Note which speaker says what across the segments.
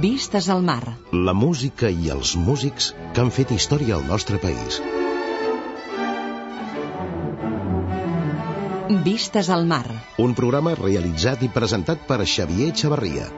Speaker 1: Vistes al mar.
Speaker 2: La música i els músics que han fet història al nostre país.
Speaker 1: Vistes al mar.
Speaker 2: Un programa realitzat i presentat per Xavier Xavarria.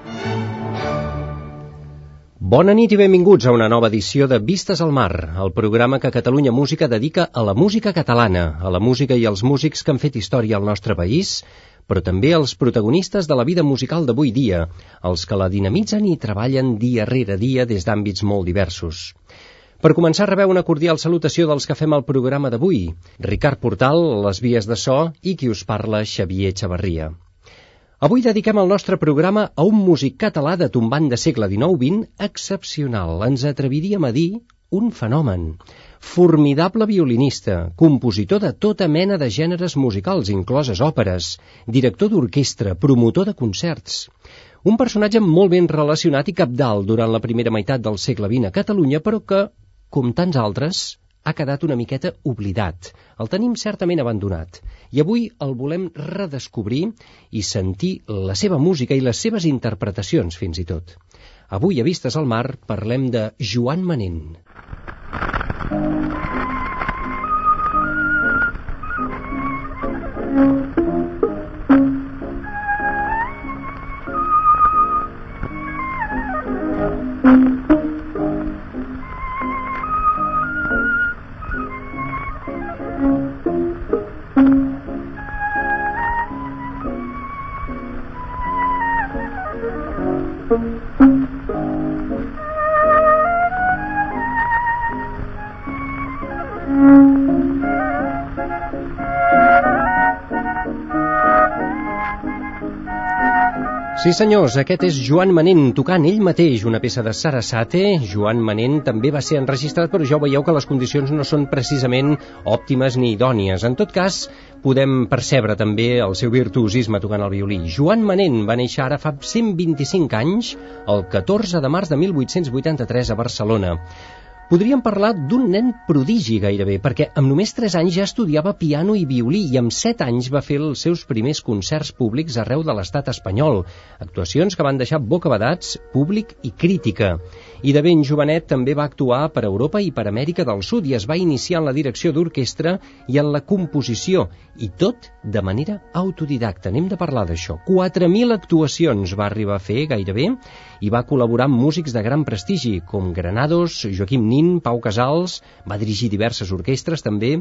Speaker 3: Bona nit i benvinguts a una nova edició de Vistes al Mar, el programa que Catalunya Música dedica a la música catalana, a la música i als músics que han fet història al nostre país, però també als protagonistes de la vida musical d'avui dia, els que la dinamitzen i treballen dia rere dia des d'àmbits molt diversos. Per començar, rebeu una cordial salutació dels que fem el programa d'avui. Ricard Portal, les vies de so, i qui us parla, Xavier Xavarria. Avui dediquem el nostre programa a un músic català de tombant de segle XIX-XX excepcional. Ens atreviríem a dir un fenomen. Formidable violinista, compositor de tota mena de gèneres musicals, incloses òperes, director d'orquestra, promotor de concerts. Un personatge molt ben relacionat i capdalt durant la primera meitat del segle XX a Catalunya, però que, com tants altres, ha quedat una miqueta oblidat. El tenim certament abandonat. I avui el volem redescobrir i sentir la seva música i les seves interpretacions, fins i tot. Avui, a Vistes al Mar, parlem de Joan Manent. Thank you. Sí senyors, aquest és Joan Manent tocant ell mateix una peça de Sarasate. Joan Manent també va ser enregistrat, però ja veieu que les condicions no són precisament òptimes ni idònies. En tot cas, podem percebre també el seu virtuosisme tocant el violí. Joan Manent va néixer ara fa 125 anys, el 14 de març de 1883 a Barcelona. Podríem parlar d'un nen prodigi gairebé, perquè amb només 3 anys ja estudiava piano i violí i amb 7 anys va fer els seus primers concerts públics arreu de l'estat espanyol, actuacions que van deixar bocabadats, públic i crítica. I de ben jovenet també va actuar per Europa i per Amèrica del Sud i es va iniciar en la direcció d'orquestra i en la composició, i tot de manera autodidacta. Anem de parlar d'això. 4.000 actuacions va arribar a fer gairebé i va col·laborar amb músics de gran prestigi, com Granados, Joaquim Nin, Pau Casals, va dirigir diverses orquestres també.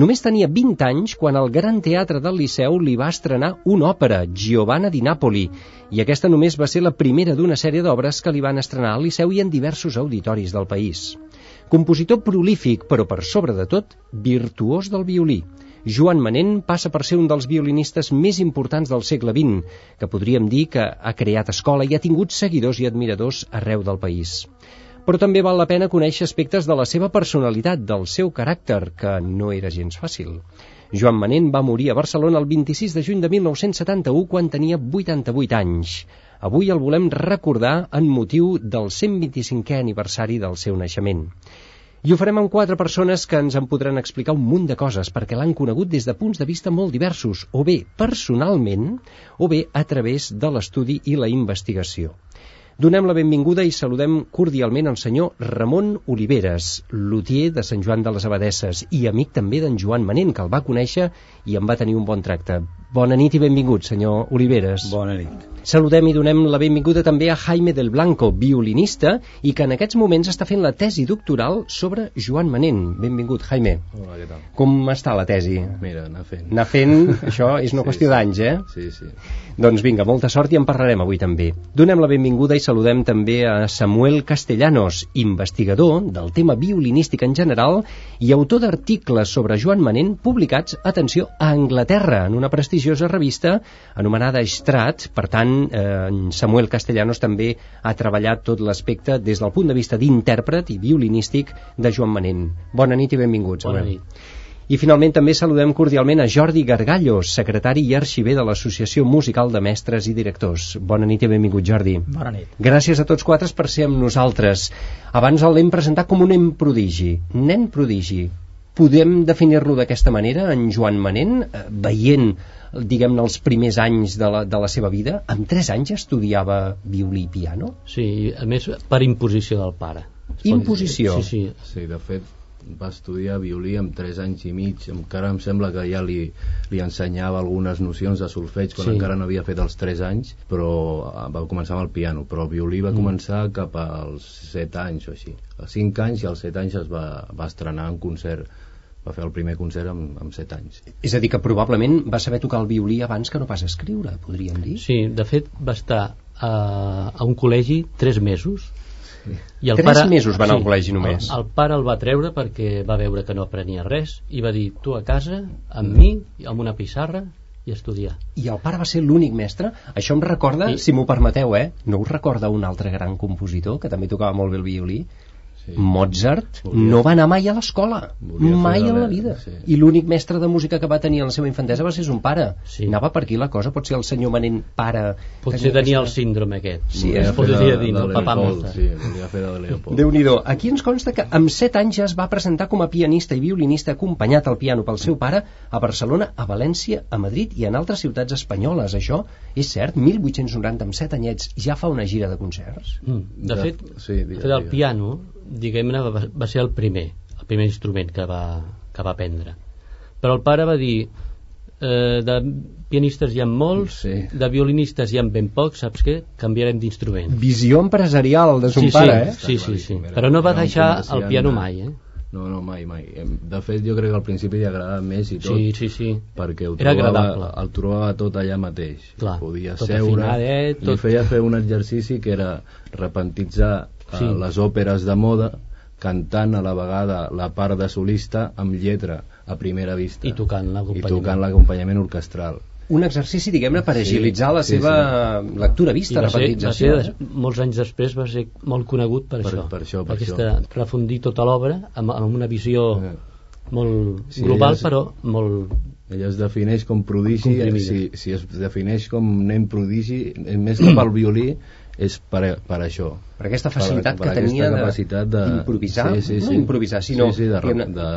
Speaker 3: Només tenia 20 anys quan el Gran Teatre del Liceu li va estrenar una òpera, Giovanna di Napoli, i aquesta només va ser la primera d'una sèrie d'obres que li van estrenar al Liceu i en diversos auditoris del país. Compositor prolífic, però per sobre de tot, virtuós del violí. Joan Manent passa per ser un dels violinistes més importants del segle XX, que podríem dir que ha creat escola i ha tingut seguidors i admiradors arreu del país. Però també val la pena conèixer aspectes de la seva personalitat, del seu caràcter, que no era gens fàcil. Joan Manent va morir a Barcelona el 26 de juny de 1971 quan tenia 88 anys. Avui el volem recordar en motiu del 125è aniversari del seu naixement. I ho farem amb quatre persones que ens en podran explicar un munt de coses, perquè l'han conegut des de punts de vista molt diversos, o bé personalment, o bé a través de l'estudi i la investigació. Donem la benvinguda i saludem cordialment el senyor Ramon Oliveres, lutier de Sant Joan de les Abadesses i amic també d'en Joan Manent, que el va conèixer i en va tenir un bon tracte. Bona nit i benvingut, senyor Oliveres.
Speaker 4: Bona nit.
Speaker 3: Saludem i donem la benvinguda també a Jaime del Blanco, violinista, i que en aquests moments està fent la tesi doctoral sobre Joan Manent. Benvingut, Jaime.
Speaker 4: Hola, què tal?
Speaker 3: Com està la tesi?
Speaker 4: Mira, anar fent.
Speaker 3: Anar fent, això és una
Speaker 4: Sí,
Speaker 3: qüestió
Speaker 4: sí.
Speaker 3: d'anys, eh?
Speaker 4: Sí, sí.
Speaker 3: Doncs vinga, molta sort i en parlarem avui també. Donem la benvinguda i saludem també a Samuel Castellanos, investigador del tema violinístic en general i autor d'articles sobre Joan Manent publicats, atenció, a Anglaterra, en una prestigiosa revista anomenada Estrat. Per tant, eh, Samuel Castellanos també ha treballat tot l'aspecte des del punt de vista d'intèrpret i violinístic de Joan Manent. Bona nit i benvinguts.
Speaker 4: Bona nit.
Speaker 3: I finalment també saludem cordialment a Jordi Gargallo, secretari i arxiver de l'Associació Musical de Mestres i Directors. Bona nit i benvingut, Jordi.
Speaker 4: Bona nit.
Speaker 3: Gràcies a tots quatre per ser amb nosaltres. Abans el l'hem presentat com un nen prodigi. Nen prodigi. Podem definir-lo d'aquesta manera, en Joan Manent, eh, veient diguem-ne els primers anys de la, de la seva vida amb 3 anys estudiava violí i piano
Speaker 4: Sí, a més per imposició del pare.
Speaker 3: Imposició?
Speaker 4: Sí, sí.
Speaker 5: Sí, de fet va estudiar violí amb 3 anys i mig encara em sembla que ja li, li ensenyava algunes nocions de solfeig quan
Speaker 4: Sí.
Speaker 5: encara no havia fet els 3 anys però eh, va començar amb el piano però el violí va començar cap als 7 anys o així. Als 5 anys i als 7 anys es va, va estrenar en concert va fer el primer concert amb, amb 7 anys.
Speaker 3: És a dir que probablement va saber tocar el violí abans que no pas escriure, podríem dir.
Speaker 4: Sí, de fet va estar a, a un col·legi tres mesos i
Speaker 3: Tres mesos va anar al col·legi només.
Speaker 4: El, el pare el va treure perquè va veure que no aprenia res i va dir tu a casa, amb mi, amb una pissarra i estudiar.
Speaker 3: I el pare va ser l'únic mestre. Això em recorda,
Speaker 4: Sí.
Speaker 3: si m'ho permeteu, eh? No us recorda un altre gran compositor que també tocava molt bé el violí?
Speaker 5: Sí.
Speaker 3: Mozart
Speaker 5: Volia-
Speaker 3: no va anar mai a l'escola, mai a la vida.
Speaker 5: sí.
Speaker 3: I l'únic mestre de música que va tenir en la seva infantesa va ser son pare.
Speaker 4: Sí.
Speaker 3: Anava per aquí la cosa, pot ser el senyor Manent pare...
Speaker 4: Potser tenia el síndrome aquest.
Speaker 3: Sí, es
Speaker 4: podria dir,
Speaker 5: de
Speaker 4: Papà Mozart.
Speaker 5: sí, volia fer de Leopold
Speaker 3: déu nhi Aquí ens consta que amb 7 anys ja es va presentar com a pianista i violinista acompanyat al piano pel seu pare a Barcelona, a València, a Madrid i en altres ciutats espanyoles. Això és cert, 1890 amb 7 anyets ja fa una gira de concerts.
Speaker 4: Mm. De,
Speaker 5: De-
Speaker 4: fet,
Speaker 5: sí,
Speaker 4: de
Speaker 5: digues,
Speaker 4: fet, el piano, diguem-ne, va, va ser el primer, el primer instrument que va, que va aprendre. Però el pare va dir, eh, de pianistes hi ha molts,
Speaker 5: Sí.
Speaker 4: de violinistes hi ha ben pocs, saps què? Canviarem d'instrument.
Speaker 3: Visió empresarial de son
Speaker 4: Sí,
Speaker 3: pare,
Speaker 4: sí,
Speaker 3: eh?
Speaker 4: sí, sí, sí.
Speaker 5: Era-
Speaker 4: Però no va deixar el piano mai, eh?
Speaker 5: No, no, mai, mai. De fet, jo crec que al principi li agradava més i tot,
Speaker 4: Sí, sí, sí.
Speaker 5: perquè ho
Speaker 4: Era
Speaker 5: trobava,
Speaker 4: agradable.
Speaker 5: el trobava tot allà mateix.
Speaker 4: Clar,
Speaker 5: Podia
Speaker 4: tot
Speaker 5: seure,
Speaker 4: afinadet,
Speaker 5: li
Speaker 4: tot-
Speaker 5: feia fer un exercici que era repentitzar
Speaker 4: Sí.
Speaker 5: eh, les òperes de moda cantant a la vegada la part de solista amb lletra a primera vista
Speaker 4: I tocant l'acompanyament.
Speaker 5: orquestral
Speaker 3: Un exercici, diguem-ne, per
Speaker 5: Sí,
Speaker 3: agilitzar la
Speaker 5: sí,
Speaker 3: seva lectura
Speaker 4: I
Speaker 3: vista,
Speaker 4: ser, va
Speaker 3: repetització.
Speaker 4: ser, des, molts anys després va ser molt conegut per,
Speaker 5: Per-
Speaker 4: això.
Speaker 5: per això, per
Speaker 4: aquesta,
Speaker 5: això.
Speaker 4: refundir tota l'obra amb, amb una visió
Speaker 5: Eh.
Speaker 4: molt
Speaker 5: Sí,
Speaker 4: global,
Speaker 5: és-
Speaker 4: però molt...
Speaker 5: ella es defineix com prodigi
Speaker 4: Comprimida.
Speaker 5: si, si es defineix com nen prodigi eh, més que pel violí és per, per això
Speaker 3: per aquesta facilitat
Speaker 5: per, per
Speaker 3: que tenia de-
Speaker 5: capacitat de-
Speaker 3: d'improvisar,
Speaker 5: sí, sí,
Speaker 3: no
Speaker 5: sí.
Speaker 3: improvisar, sinó
Speaker 5: sí, sí, de,
Speaker 3: diguem-ne,
Speaker 5: de,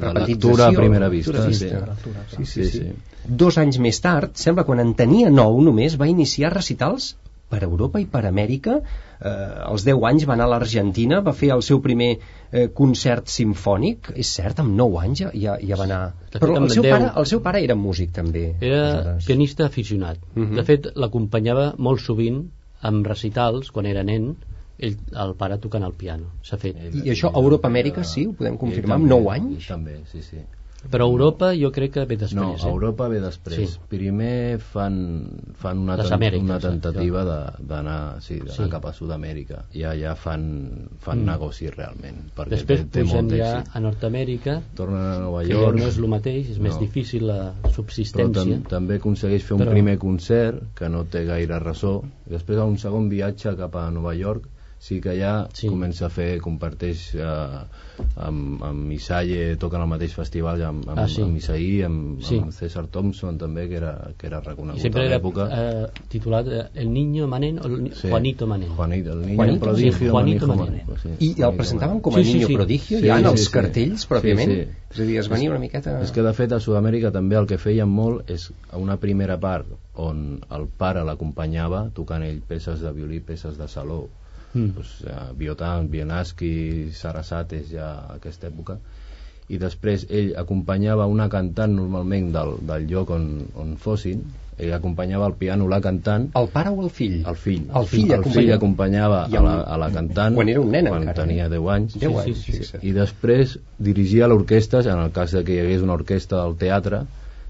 Speaker 5: de, lectura a primera vista,
Speaker 3: vista.
Speaker 5: sí.
Speaker 3: Sí, sí, sí. Dos anys més tard, sembla quan en tenia nou només, va iniciar recitals per Europa i per Amèrica. Eh, als 10 anys va anar a l'Argentina, va fer el seu primer eh, concert sinfònic. És cert, amb 9 anys ja, ja, ja va anar...
Speaker 4: Fet,
Speaker 3: Però el seu,
Speaker 4: 10
Speaker 3: pare, el seu pare era músic, també.
Speaker 4: Era
Speaker 3: aleshores.
Speaker 4: pianista aficionat.
Speaker 3: Mhm.
Speaker 4: De fet, l'acompanyava molt sovint amb recitals, quan era nen, ell, el pare tocant el piano. S'ha fet.
Speaker 3: I això a Europa-Amèrica sí, ho podem confirmar, amb
Speaker 5: també,
Speaker 3: 9 anys?
Speaker 5: també, sí, sí.
Speaker 4: Però a Europa jo crec que ve després.
Speaker 5: No,
Speaker 4: eh?
Speaker 5: a Europa ve després.
Speaker 4: Sí.
Speaker 5: Primer fan, fan una,
Speaker 4: Les
Speaker 5: ten-
Speaker 4: Amèriques,
Speaker 5: una temptativa de- d'anar sí,
Speaker 4: Sí.
Speaker 5: cap a Sud-amèrica. I allà fan, fan
Speaker 4: Mm.
Speaker 5: negoci realment. Perquè
Speaker 4: Després
Speaker 5: té, té
Speaker 4: pugen
Speaker 5: molt
Speaker 4: ja a Nord-amèrica,
Speaker 5: Tornen a Nova
Speaker 4: que ja
Speaker 5: York.
Speaker 4: no és el mateix, és més
Speaker 5: No.
Speaker 4: difícil la
Speaker 5: però
Speaker 4: subsistència.
Speaker 5: tam també aconsegueix fer un
Speaker 4: Però-
Speaker 5: primer concert que no té gaire ressò després a un segon viatge cap a Nova York sí que ja
Speaker 4: Sí.
Speaker 5: comença a fer comparteix eh, amb, amb Isaie toquen al mateix festival amb, amb,
Speaker 4: Ah, sí.
Speaker 5: amb Isaí amb,
Speaker 4: Sí.
Speaker 5: amb César Thompson també que era, que era reconegut
Speaker 4: I sempre
Speaker 5: a
Speaker 4: era
Speaker 5: l'època
Speaker 4: eh, titulat eh, El Niño Manent o el
Speaker 5: Sí.
Speaker 4: Juanito Manent.
Speaker 5: Juanito, el niño
Speaker 3: Juanito,
Speaker 5: prodigio
Speaker 4: sí, Juanito
Speaker 5: Manijo
Speaker 4: Manent.
Speaker 5: Manent, sí,
Speaker 3: I el presentaven com a
Speaker 4: Sí, sí,
Speaker 3: niño
Speaker 4: sí.
Speaker 3: prodigio,
Speaker 5: Sí,
Speaker 3: ja en
Speaker 5: sí,
Speaker 3: els
Speaker 5: sí.
Speaker 3: cartells, pròpiament.
Speaker 5: Sí, sí.
Speaker 3: És a dir, es venia una miqueta...
Speaker 5: És que de fet a Sud-amèrica també el que feien molt és a una primera part on el pare l'acompanyava tocant ell peces de violí, peces de saló
Speaker 4: Mm.
Speaker 5: pues, eh, Biotan, Bienaski, Sarasates ja a aquesta època i després ell acompanyava una cantant normalment del, del lloc on, on fossin ell acompanyava al piano la cantant
Speaker 3: El pare o el fill?
Speaker 5: el fill,
Speaker 3: El fill
Speaker 5: el fill acompanyava a la,
Speaker 3: el-
Speaker 5: a la cantant
Speaker 3: Quan era un nen
Speaker 5: quan
Speaker 3: encara,
Speaker 5: tenia
Speaker 3: eh?
Speaker 5: 10 anys
Speaker 3: 10
Speaker 4: Sí,
Speaker 3: anys,
Speaker 4: sí, sí.
Speaker 3: fixa't.
Speaker 5: i després dirigia l'orquestra en el cas de que hi hagués una orquestra del teatre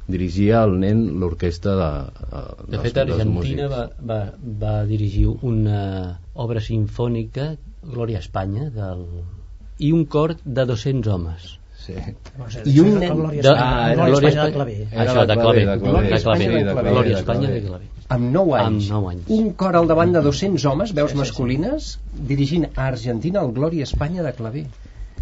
Speaker 5: dirigia el nen l'orquestra de, de,
Speaker 4: De
Speaker 5: dels,
Speaker 4: fet,
Speaker 5: dels
Speaker 4: Argentina
Speaker 5: músics.
Speaker 4: va, va, va dirigir una obra sinfònica, Glòria a Espanya, del... i un cor de 200 homes.
Speaker 5: Sí.
Speaker 6: Llavors,
Speaker 1: I un nen-
Speaker 4: De- ah, era
Speaker 6: Glòria Espanya de.
Speaker 5: Era
Speaker 4: Això, de claver.
Speaker 5: de
Speaker 4: De
Speaker 5: de de clave,
Speaker 4: Glòria
Speaker 5: de
Speaker 4: Espanya de claver.
Speaker 3: amb 9 anys.
Speaker 4: Amb 9 anys.
Speaker 3: Un cor al davant de 200 homes, veus masculines, dirigint a Argentina el Glòria Espanya de claver.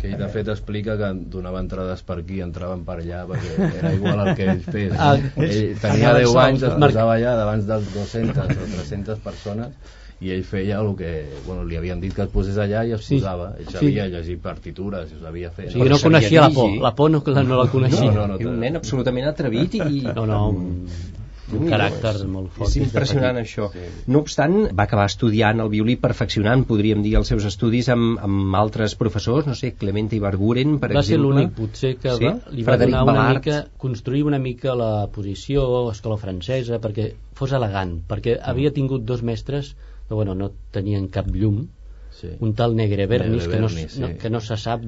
Speaker 5: Que ell de fet explica que donava entrades per aquí entraven per allà perquè era igual el que ell fes
Speaker 4: Ah,
Speaker 5: ell tenia
Speaker 6: anaven
Speaker 5: 10 anys, es posava allà davant dels 200 o 300 persones i ell feia el que bueno, li havien dit que es posés allà i es
Speaker 4: Sí.
Speaker 5: posava ell
Speaker 4: Sí.
Speaker 5: sabia llegir partitures i ho sabia fer
Speaker 4: O sigui, no coneixia la por. La por no, la, no la coneixia.
Speaker 5: No, no,
Speaker 3: I un nen absolutament atrevit i...
Speaker 4: No, no, un, caràcter molt fort.
Speaker 3: És impressionant això. No obstant, va acabar estudiant el violí perfeccionant, podríem dir, els seus estudis amb, amb altres professors, no sé, Clemente Ibarguren, per
Speaker 4: va ser
Speaker 3: exemple.
Speaker 4: l'únic potser que
Speaker 3: Sí?
Speaker 4: va, li va
Speaker 3: Frederic
Speaker 4: donar una
Speaker 3: Balart.
Speaker 4: mica construir una mica la posició escola francesa perquè fos elegant perquè havia tingut dos mestres que bueno, no tenien cap llum
Speaker 5: sí.
Speaker 4: un tal Negre Bernis, que, no,
Speaker 5: sí.
Speaker 4: no, que no se sap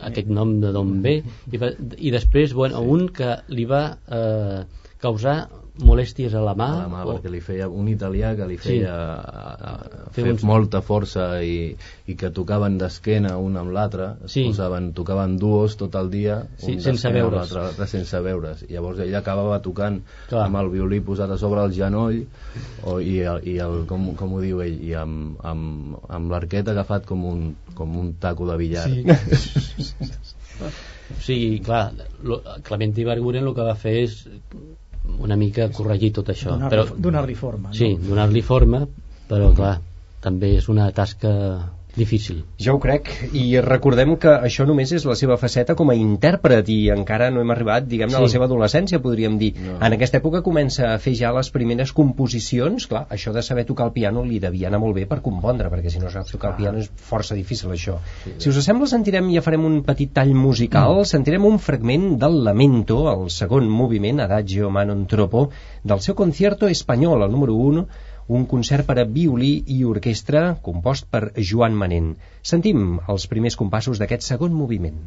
Speaker 4: aquest nom de d'on ve i, va, i després bueno, un que li va eh, causar molèsties a la mà,
Speaker 5: a la mà
Speaker 4: o-
Speaker 5: perquè li feia un italià que li
Speaker 4: Sí.
Speaker 5: feia a, a
Speaker 4: Fer uns-
Speaker 5: molta força i, i que tocaven d'esquena un amb l'altre
Speaker 4: Sí.
Speaker 5: posaven, tocaven duos tot el dia
Speaker 4: Sí,
Speaker 5: un
Speaker 4: sense veure's.
Speaker 5: l'altre, sense veure's i llavors ell acabava tocant
Speaker 4: Clar.
Speaker 5: amb el violí posat a sobre el genoll o, i, el, i el, com, com ho diu ell i amb, amb, amb l'arquet agafat com un, com un taco de billar
Speaker 4: Sí. o sigui, clar lo, Clement Ibarguren el que va fer és una mica corregir tot això
Speaker 6: Donar-li
Speaker 4: però,
Speaker 6: donar-li forma.
Speaker 4: sí,
Speaker 6: No?
Speaker 4: donar-li forma però clar, també és una tasca difícil
Speaker 3: Jo ho crec, i recordem que això només és la seva faceta com a intèrpret i encara no hem arribat, diguem-ne, a la
Speaker 4: Sí.
Speaker 3: seva adolescència, podríem dir.
Speaker 5: No.
Speaker 3: En aquesta època comença a fer ja les primeres composicions, clar, això de saber tocar el piano li devia anar molt bé per compondre, perquè si no saps tocar el piano és força difícil això. Si us sembla, sentirem, ja farem un petit tall musical, sentirem un fragment del Lamento, el segon moviment, Adagio Manon Troppo, del seu concierto espanyol, el número 1, un concert per a violí i orquestra compost per Joan Manent. Sentim els primers compassos d'aquest segon moviment.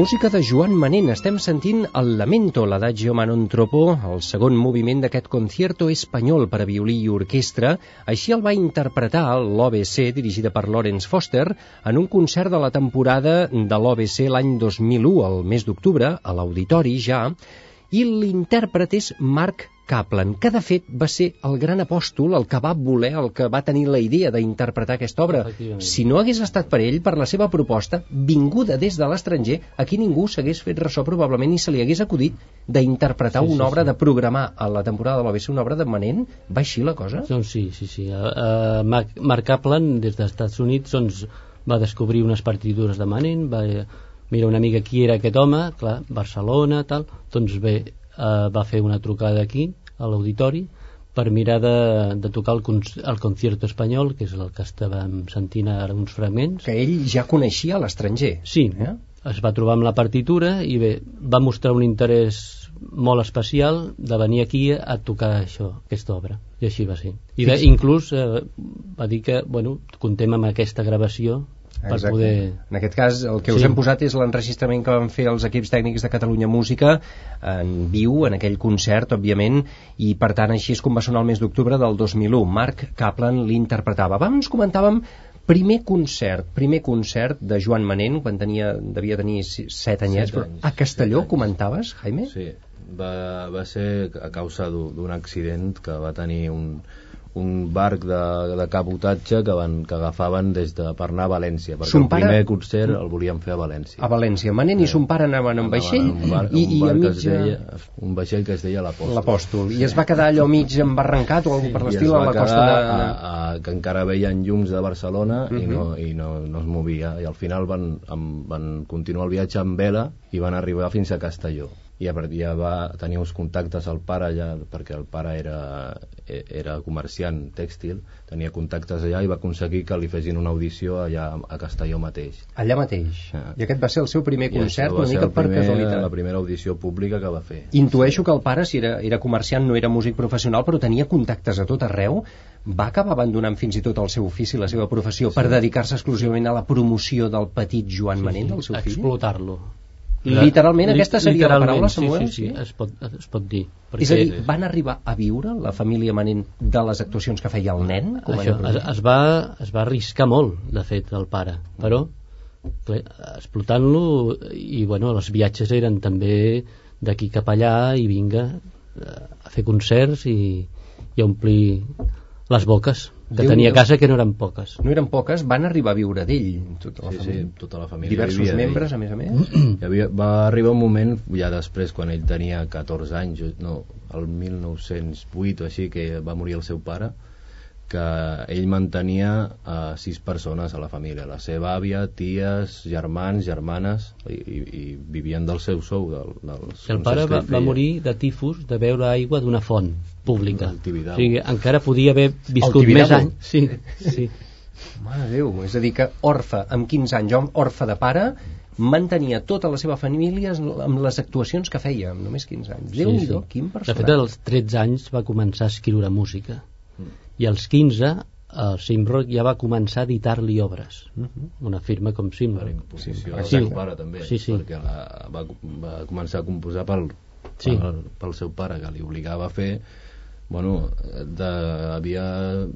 Speaker 3: Música de Joan Manent. Estem sentint el Lamento, l'Adagio Manon Tropo, el segon moviment d'aquest concierto espanyol per a violí i orquestra. Així el va interpretar l'OBC, dirigida per Lawrence Foster, en un concert de la temporada de l'OBC l'any 2001, al mes d'octubre, a l'Auditori ja, i l'intèrpret és Marc Kaplan, que de fet va ser el gran apòstol, el que va voler, el que va tenir la idea d'interpretar aquesta obra. Si no hagués estat per ell, per la seva proposta, vinguda des de l'estranger, aquí ningú s'hagués fet ressò probablement i se li hagués acudit d'interpretar
Speaker 4: Sí, sí,
Speaker 3: una obra
Speaker 4: sí.
Speaker 3: de programar a la temporada de l'OBC una obra de Manent. Va així la cosa?
Speaker 4: Doncs sí, sí, sí. Uh, uh, Mark, Mark Kaplan, des dels Estats Units, doncs, va descobrir unes partitures de Manent, va, mira una mica qui era aquest home, clar, Barcelona, tal, doncs bé, uh, va fer una trucada aquí, a l'auditori, per mirar de, de tocar el, con el concierto espanyol, que és el que estàvem sentint ara uns fragments.
Speaker 3: Que ell ja coneixia a l'estranger.
Speaker 4: Sí,
Speaker 3: Eh?
Speaker 4: es va trobar amb la partitura i bé, va mostrar un interès molt especial de venir aquí a tocar això, aquesta obra i així va ser i de, inclús eh, va dir que bueno, contem amb aquesta gravació per
Speaker 3: Exacte.
Speaker 4: poder
Speaker 3: En aquest cas, el que us
Speaker 4: Sí.
Speaker 3: hem posat és l'enregistrament que van fer els equips tècnics de Catalunya Música en viu, en aquell concert, òbviament, i per tant així és com va sonar el mes d'octubre del 2001. Marc Kaplan l'interpretava. Abans comentàvem primer concert, primer concert de Joan Manent, quan tenia, devia tenir 7 anyets,
Speaker 5: Set
Speaker 3: però
Speaker 5: anys,
Speaker 3: a Castelló
Speaker 5: set anys.
Speaker 3: comentaves, Jaime?
Speaker 5: Sí, va, va ser a causa d'un accident que va tenir un, un barc de, de cabotatge que, van, que agafaven des de, per anar a València, perquè
Speaker 3: Son
Speaker 5: el
Speaker 3: pare-
Speaker 5: primer concert el volien fer a València.
Speaker 3: A València. Manent i son pare anaven en vaixell
Speaker 5: un
Speaker 3: i,
Speaker 5: un
Speaker 3: i a mig...
Speaker 5: deia, un vaixell que es deia l'Apòstol.
Speaker 3: L'Apòstol. I es va quedar allò mig embarrancat o alguna per l'estil a la costa de...
Speaker 5: a, a, que encara veien llums de Barcelona i,
Speaker 3: Mhm.
Speaker 5: no, i no, no es movia i al final van, amb, van continuar el viatge amb vela i van arribar fins a Castelló i a partir ja va tenir uns contactes al pare allà, perquè el pare era, e- era comerciant tèxtil tenia contactes allà i va aconseguir que li fessin una audició allà a Castelló mateix
Speaker 3: Allà mateix.
Speaker 5: Ah.
Speaker 3: I aquest va ser el seu primer concert, una mica per
Speaker 5: primer,
Speaker 3: casualitat.
Speaker 5: la primera audició pública que va fer
Speaker 3: Intueixo que el pare, si era, era comerciant, no era músic professional, però tenia contactes a tot arreu. Va acabar abandonant fins i tot el seu ofici, la seva professió, per dedicar-se exclusivament a la promoció del petit Joan Manent, del seu fill?
Speaker 4: explotar-lo
Speaker 3: Literalment, aquesta seria la paraula,
Speaker 4: sí,
Speaker 3: Samuel?
Speaker 4: sí, sí,
Speaker 3: Sí?
Speaker 4: es pot, es pot dir
Speaker 3: És a dir, van arribar a viure la família Manent de les actuacions que feia el nen? Com
Speaker 4: Això, es, es, va, es va arriscar molt, de fet, el pare, però explotant-lo i bueno, els viatges eren també d'aquí cap allà i vinga eh, a fer concerts i, i a omplir les boques que
Speaker 3: Déu-n'hi-do.
Speaker 4: tenia casa que no eren poques
Speaker 3: No eren poques, van arribar a viure d'ell, tota la
Speaker 5: sí, sí,
Speaker 3: família.
Speaker 5: tota la família
Speaker 3: Diversos membres, a més a més.
Speaker 5: Hi havia, va arribar un moment ja després quan ell tenia 14 anys no, el 1908 o així que va morir el seu pare que ell mantenia a sis persones a la família la seva àvia, ties, germans germanes i, i, i vivien del seu sou del, dels
Speaker 4: el pare va, va morir de tifus de beure aigua d'una font pública o sigui, encara podia haver viscut més anys sí, sí.
Speaker 3: Mare de Déu, és a dir que orfe, amb 15 anys, hom- orfe de pare, mantenia tota la seva família amb les actuacions que feia, amb només 15 anys. déu nhi
Speaker 4: sí.
Speaker 3: quin
Speaker 4: De
Speaker 3: personatge.
Speaker 4: fet, als 13 anys va començar a escriure música i als 15 el Simrock ja va començar a editar-li obres una firma com Simrock
Speaker 5: imposició
Speaker 3: Sí, sí.
Speaker 5: seu pare també
Speaker 4: Sí, sí.
Speaker 5: perquè la, va, va començar a composar pel,
Speaker 4: Sí.
Speaker 5: pel, pel seu pare que li obligava a fer bueno, de, havia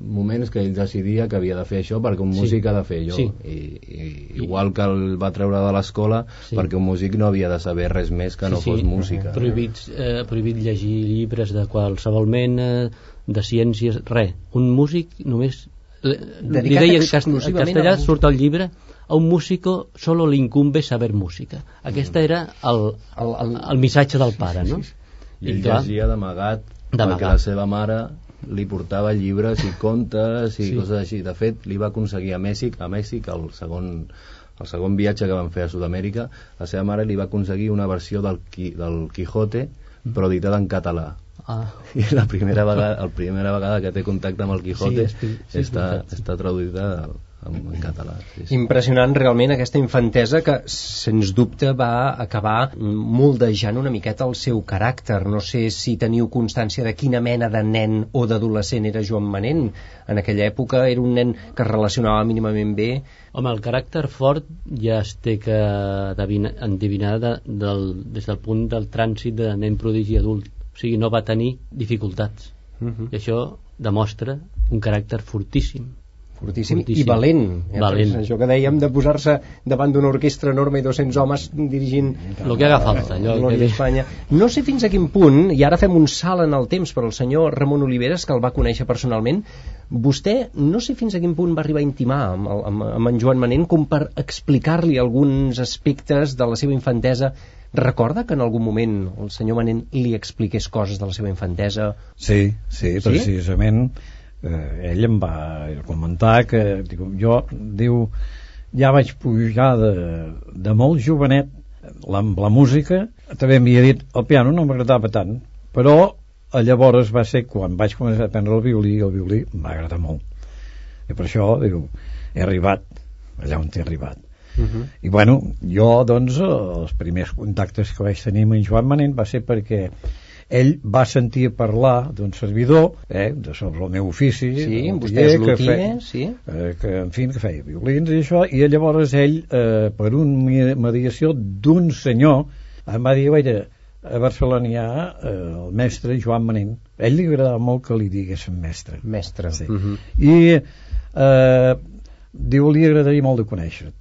Speaker 5: moments que ell decidia que havia de fer això perquè un
Speaker 4: Sí.
Speaker 5: músic ha de fer allò
Speaker 4: Sí.
Speaker 5: I, i, igual que el va treure de l'escola
Speaker 4: Sí.
Speaker 5: perquè un músic no havia de saber res més que no
Speaker 4: Sí,
Speaker 5: fos
Speaker 4: sí.
Speaker 5: música
Speaker 4: prohibits, eh, prohibit llegir llibres de qualsevol mena de ciències, res un músic només li deia en castellà surt el llibre a un músico solo le incumbe saber música aquesta era el,
Speaker 3: El- el-
Speaker 4: el missatge del pare no?
Speaker 5: i ell llegia D'amagat. Perquè la seva mare li portava llibres i contes i
Speaker 4: Sí.
Speaker 5: coses així. De fet, li va aconseguir a Mèxic, a Mèxic el segon, el segon viatge que van fer a Sud-amèrica, la seva mare li va aconseguir una versió del, Qui- del Quijote, però editada en català.
Speaker 4: ah,
Speaker 5: I la primera vegada, la primera vegada que té contacte amb el Quijote
Speaker 4: Sí, és- sí,
Speaker 5: està,
Speaker 4: sí.
Speaker 5: està traduïda al, en, en català. Sí, sí.
Speaker 3: Impressionant realment aquesta infantesa que, sens dubte, va acabar moldejant una miqueta el seu caràcter. No sé si teniu constància de quina mena de nen o d'adolescent era Joan Manent. En aquella època era un nen que es relacionava mínimament bé.
Speaker 4: Home, el caràcter fort ja es té que endevina- endevinar de, del, des del punt del trànsit de nen prodigi adult. O sigui, no va tenir dificultats.
Speaker 3: Uh -huh.
Speaker 4: I això demostra un caràcter fortíssim.
Speaker 3: Fortíssim,
Speaker 4: Fortíssim.
Speaker 3: i valent. Eh?
Speaker 4: Valent.
Speaker 3: Doncs Això que dèiem de posar-se davant d'una orquestra enorme i 200 homes dirigint
Speaker 4: El que haga falta. Allò que...
Speaker 3: Espanya. No sé fins a quin punt, i ara fem un salt en el temps per al senyor Ramon Oliveres, que el va conèixer personalment, vostè no sé fins a quin punt va arribar a intimar amb, el, amb, amb en Joan Manent com per explicar-li alguns aspectes de la seva infantesa. Recorda que en algun moment el senyor Manent li expliqués coses de la seva infantesa?
Speaker 6: Sí, sí,
Speaker 3: Sí?
Speaker 6: Eh, ell em va comentar que diu, jo, diu ja vaig pujar de, de molt jovenet la, la música també m'hi ha dit, el piano no m'agradava tant però llavors va ser quan vaig començar a aprendre el violí i el violí agradar molt i per això diu, he arribat allà on he arribat
Speaker 3: Uh -huh.
Speaker 6: i bueno, jo doncs els primers contactes que vaig tenir amb en Joan Manent va ser perquè ell va sentir parlar d'un servidor eh, de sobre el meu ofici
Speaker 3: Sí, vostè és
Speaker 6: que feia-
Speaker 3: sí.
Speaker 6: eh, que en fi que feia violins i això i llavors ell eh, per una mediació d'un senyor em va dir, guaita, a Barcelona hi ha eh, el mestre Joan Manent ell li agradava molt que li diguessin mestre
Speaker 3: Mestre.
Speaker 6: Sí.
Speaker 3: Uh -huh.
Speaker 6: i eh, diu li agradaria molt de conèixer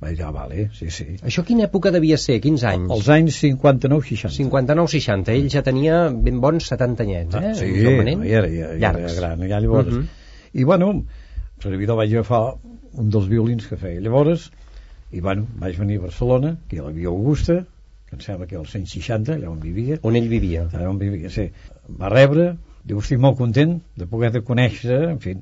Speaker 6: vaig dir, ah, vale, sí, sí
Speaker 3: Això quina època devia ser? Quins anys?
Speaker 6: als anys 59-60
Speaker 3: 59-60. Ell ja tenia ben bons 70 anyets, eh?
Speaker 6: Ah, sí, ja era, ja, ja era gran ja llavors
Speaker 3: Mhm.
Speaker 6: i bueno, el servidor vaig agafar un dels violins que feia llavors i bueno, vaig venir a Barcelona que hi havia Augusta que em sembla que era als 160 allà on vivia
Speaker 3: On ell vivia.
Speaker 6: allà on vivia, sí va rebre, diu, estic molt content de poder-te conèixer, en fi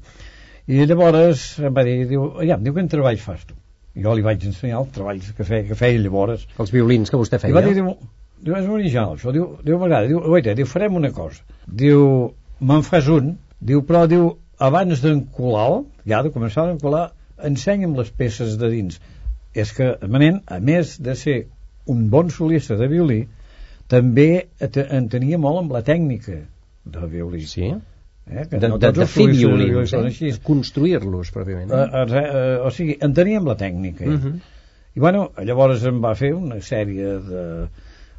Speaker 6: i llavors em va dir, diu, ja, diu, quin treball fas tu? I jo li vaig ensenyar els treballs que feia, que feia llavors.
Speaker 3: Els violins que vostè
Speaker 6: i
Speaker 3: feia.
Speaker 6: va dir, diu, diu és original això, diu, diu m'agrada, diu, oita, diu, farem una cosa. Diu, me'n fas un. Diu, però, diu, abans d'encolar ja de començar a encolar ensenya'm les peces de dins. És que, Manent, a més de ser un bon solista de violí també en tenia molt amb la tècnica del violí.
Speaker 3: Sí?
Speaker 6: Eh? que
Speaker 3: De,
Speaker 6: no
Speaker 3: de,
Speaker 6: tots
Speaker 3: de fer violins, eh? construir-los, pròpiament.
Speaker 6: Eh, eh, eh, o sigui, en tenia amb la tècnica
Speaker 3: Uh -huh.
Speaker 6: i bueno, llavors em va fer una sèrie de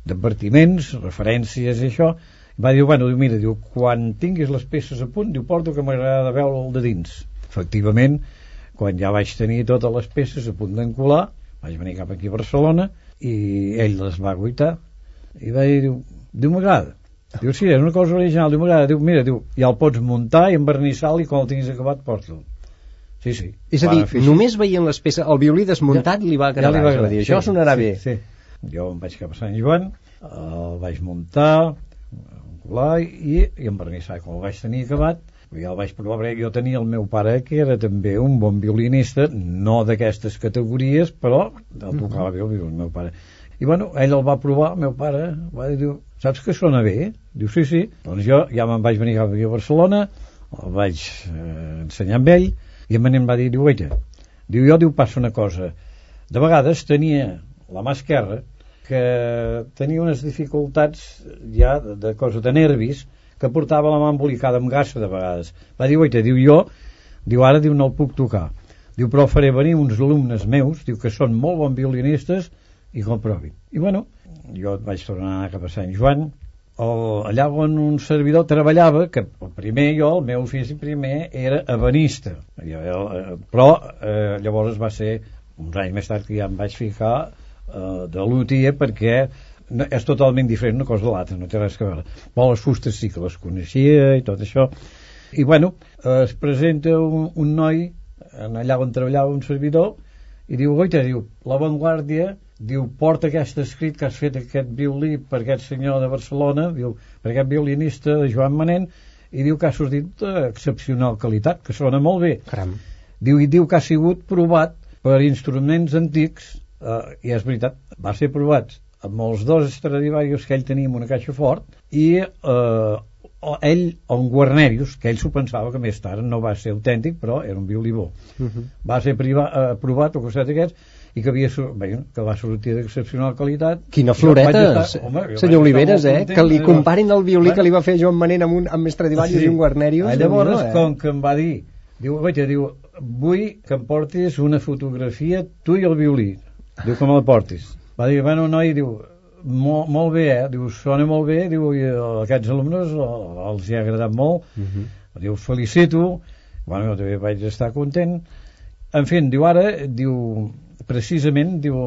Speaker 6: d'advertiments, referències i això, va dir, bueno, diu, mira, diu, quan tinguis les peces a punt, diu, porto que m'agrada veure el de dins. Efectivament, quan ja vaig tenir totes les peces a punt d'encolar, vaig venir cap aquí a Barcelona i ell les va guaitar i va dir, diu, diu m'agrada. Diu, sí, és una cosa original, diu, m'agrada. Diu, mira, diu, ja el pots muntar i envernissar-lo i quan el tinguis acabat porta'l. Sí, sí.
Speaker 3: És a dir,
Speaker 6: així.
Speaker 3: només veient les peces, el violí desmuntat li va agradar.
Speaker 6: Ja li va agradar.
Speaker 3: dir, això
Speaker 6: sí,
Speaker 3: sonarà
Speaker 6: sí,
Speaker 3: bé.
Speaker 6: Sí. Jo em vaig cap a Sant Joan, el vaig muntar, encolar i, i envernissar. Quan el vaig tenir acabat, ja el vaig provar, perquè jo tenia el meu pare que era també un bon violinista, no d'aquestes categories, però el tocava bé el violí, el meu pare. I bueno, ell el va provar, el meu pare va dir, saps que sona bé? Diu, sí, sí. Doncs jo ja me'n vaig venir cap aquí a Barcelona, el vaig eh, ensenyar amb ell, i Manent va dir, diu, oita, diu, jo, diu, passa una cosa, de vegades tenia la mà esquerra que tenia unes dificultats ja de, de cosa de nervis que portava la mà embolicada amb gassa de vegades va dir, oita, diu jo diu ara diu no el puc tocar diu però faré venir uns alumnes meus diu que són molt bons violinistes i que i bueno, jo vaig tornar cap a Sant Joan. El, allà on un servidor treballava que el primer jo, el meu ofici primer era ebenista. Jo, eh, però eh, llavors va ser uns anys més tard que ja em vaig ficar eh, de l'UTIE perquè no, és totalment diferent una cosa de l'altra, no té res a veure. Però les fustes sí que les coneixia i tot això. I bueno, es presenta un, un noi en allà on treballava un servidor i diu, oita, diu, l'avantguàrdia diu, porta aquest escrit que has fet aquest violí per aquest senyor de Barcelona diu, per aquest violinista de Joan Manent i diu que ha sortit d'excepcional qualitat, que sona molt bé
Speaker 3: Caram.
Speaker 6: diu, i diu que ha sigut provat per instruments antics eh, i és veritat, va ser provat amb els dos Stradivarius que ell tenia en una caixa fort i eh, o ell, un Guarnerius, que ell s'ho pensava que més tard no va ser autèntic, però era un violí bo.
Speaker 3: Uh -huh.
Speaker 6: Va ser priva, eh, provat al costat d'aquests i que, havia, bé, que va sortir d'excepcional qualitat.
Speaker 3: Quina floreta,
Speaker 6: estar- home,
Speaker 3: senyor Oliveres, eh?
Speaker 6: content,
Speaker 3: Que li
Speaker 6: eh?
Speaker 3: comparin el violí
Speaker 6: Bueno,
Speaker 3: que li va fer Joan Manent amb, un, amb Stradivarius i un Guarnerius.
Speaker 6: Ah, llavors,
Speaker 3: Déu-n'hi-do, eh?
Speaker 6: com que em va dir, diu, veig, diu, vull que em portis una fotografia, tu i el violí. Diu, me la portis. Va dir, bueno, noi, diu, molt, molt bé, eh? Diu, sona molt bé, diu, i aquests alumnes els hi ha agradat molt.
Speaker 3: Uh -huh.
Speaker 6: Diu, felicito. Bueno, jo també vaig estar content. En fi, diu, ara, diu, precisament, diu,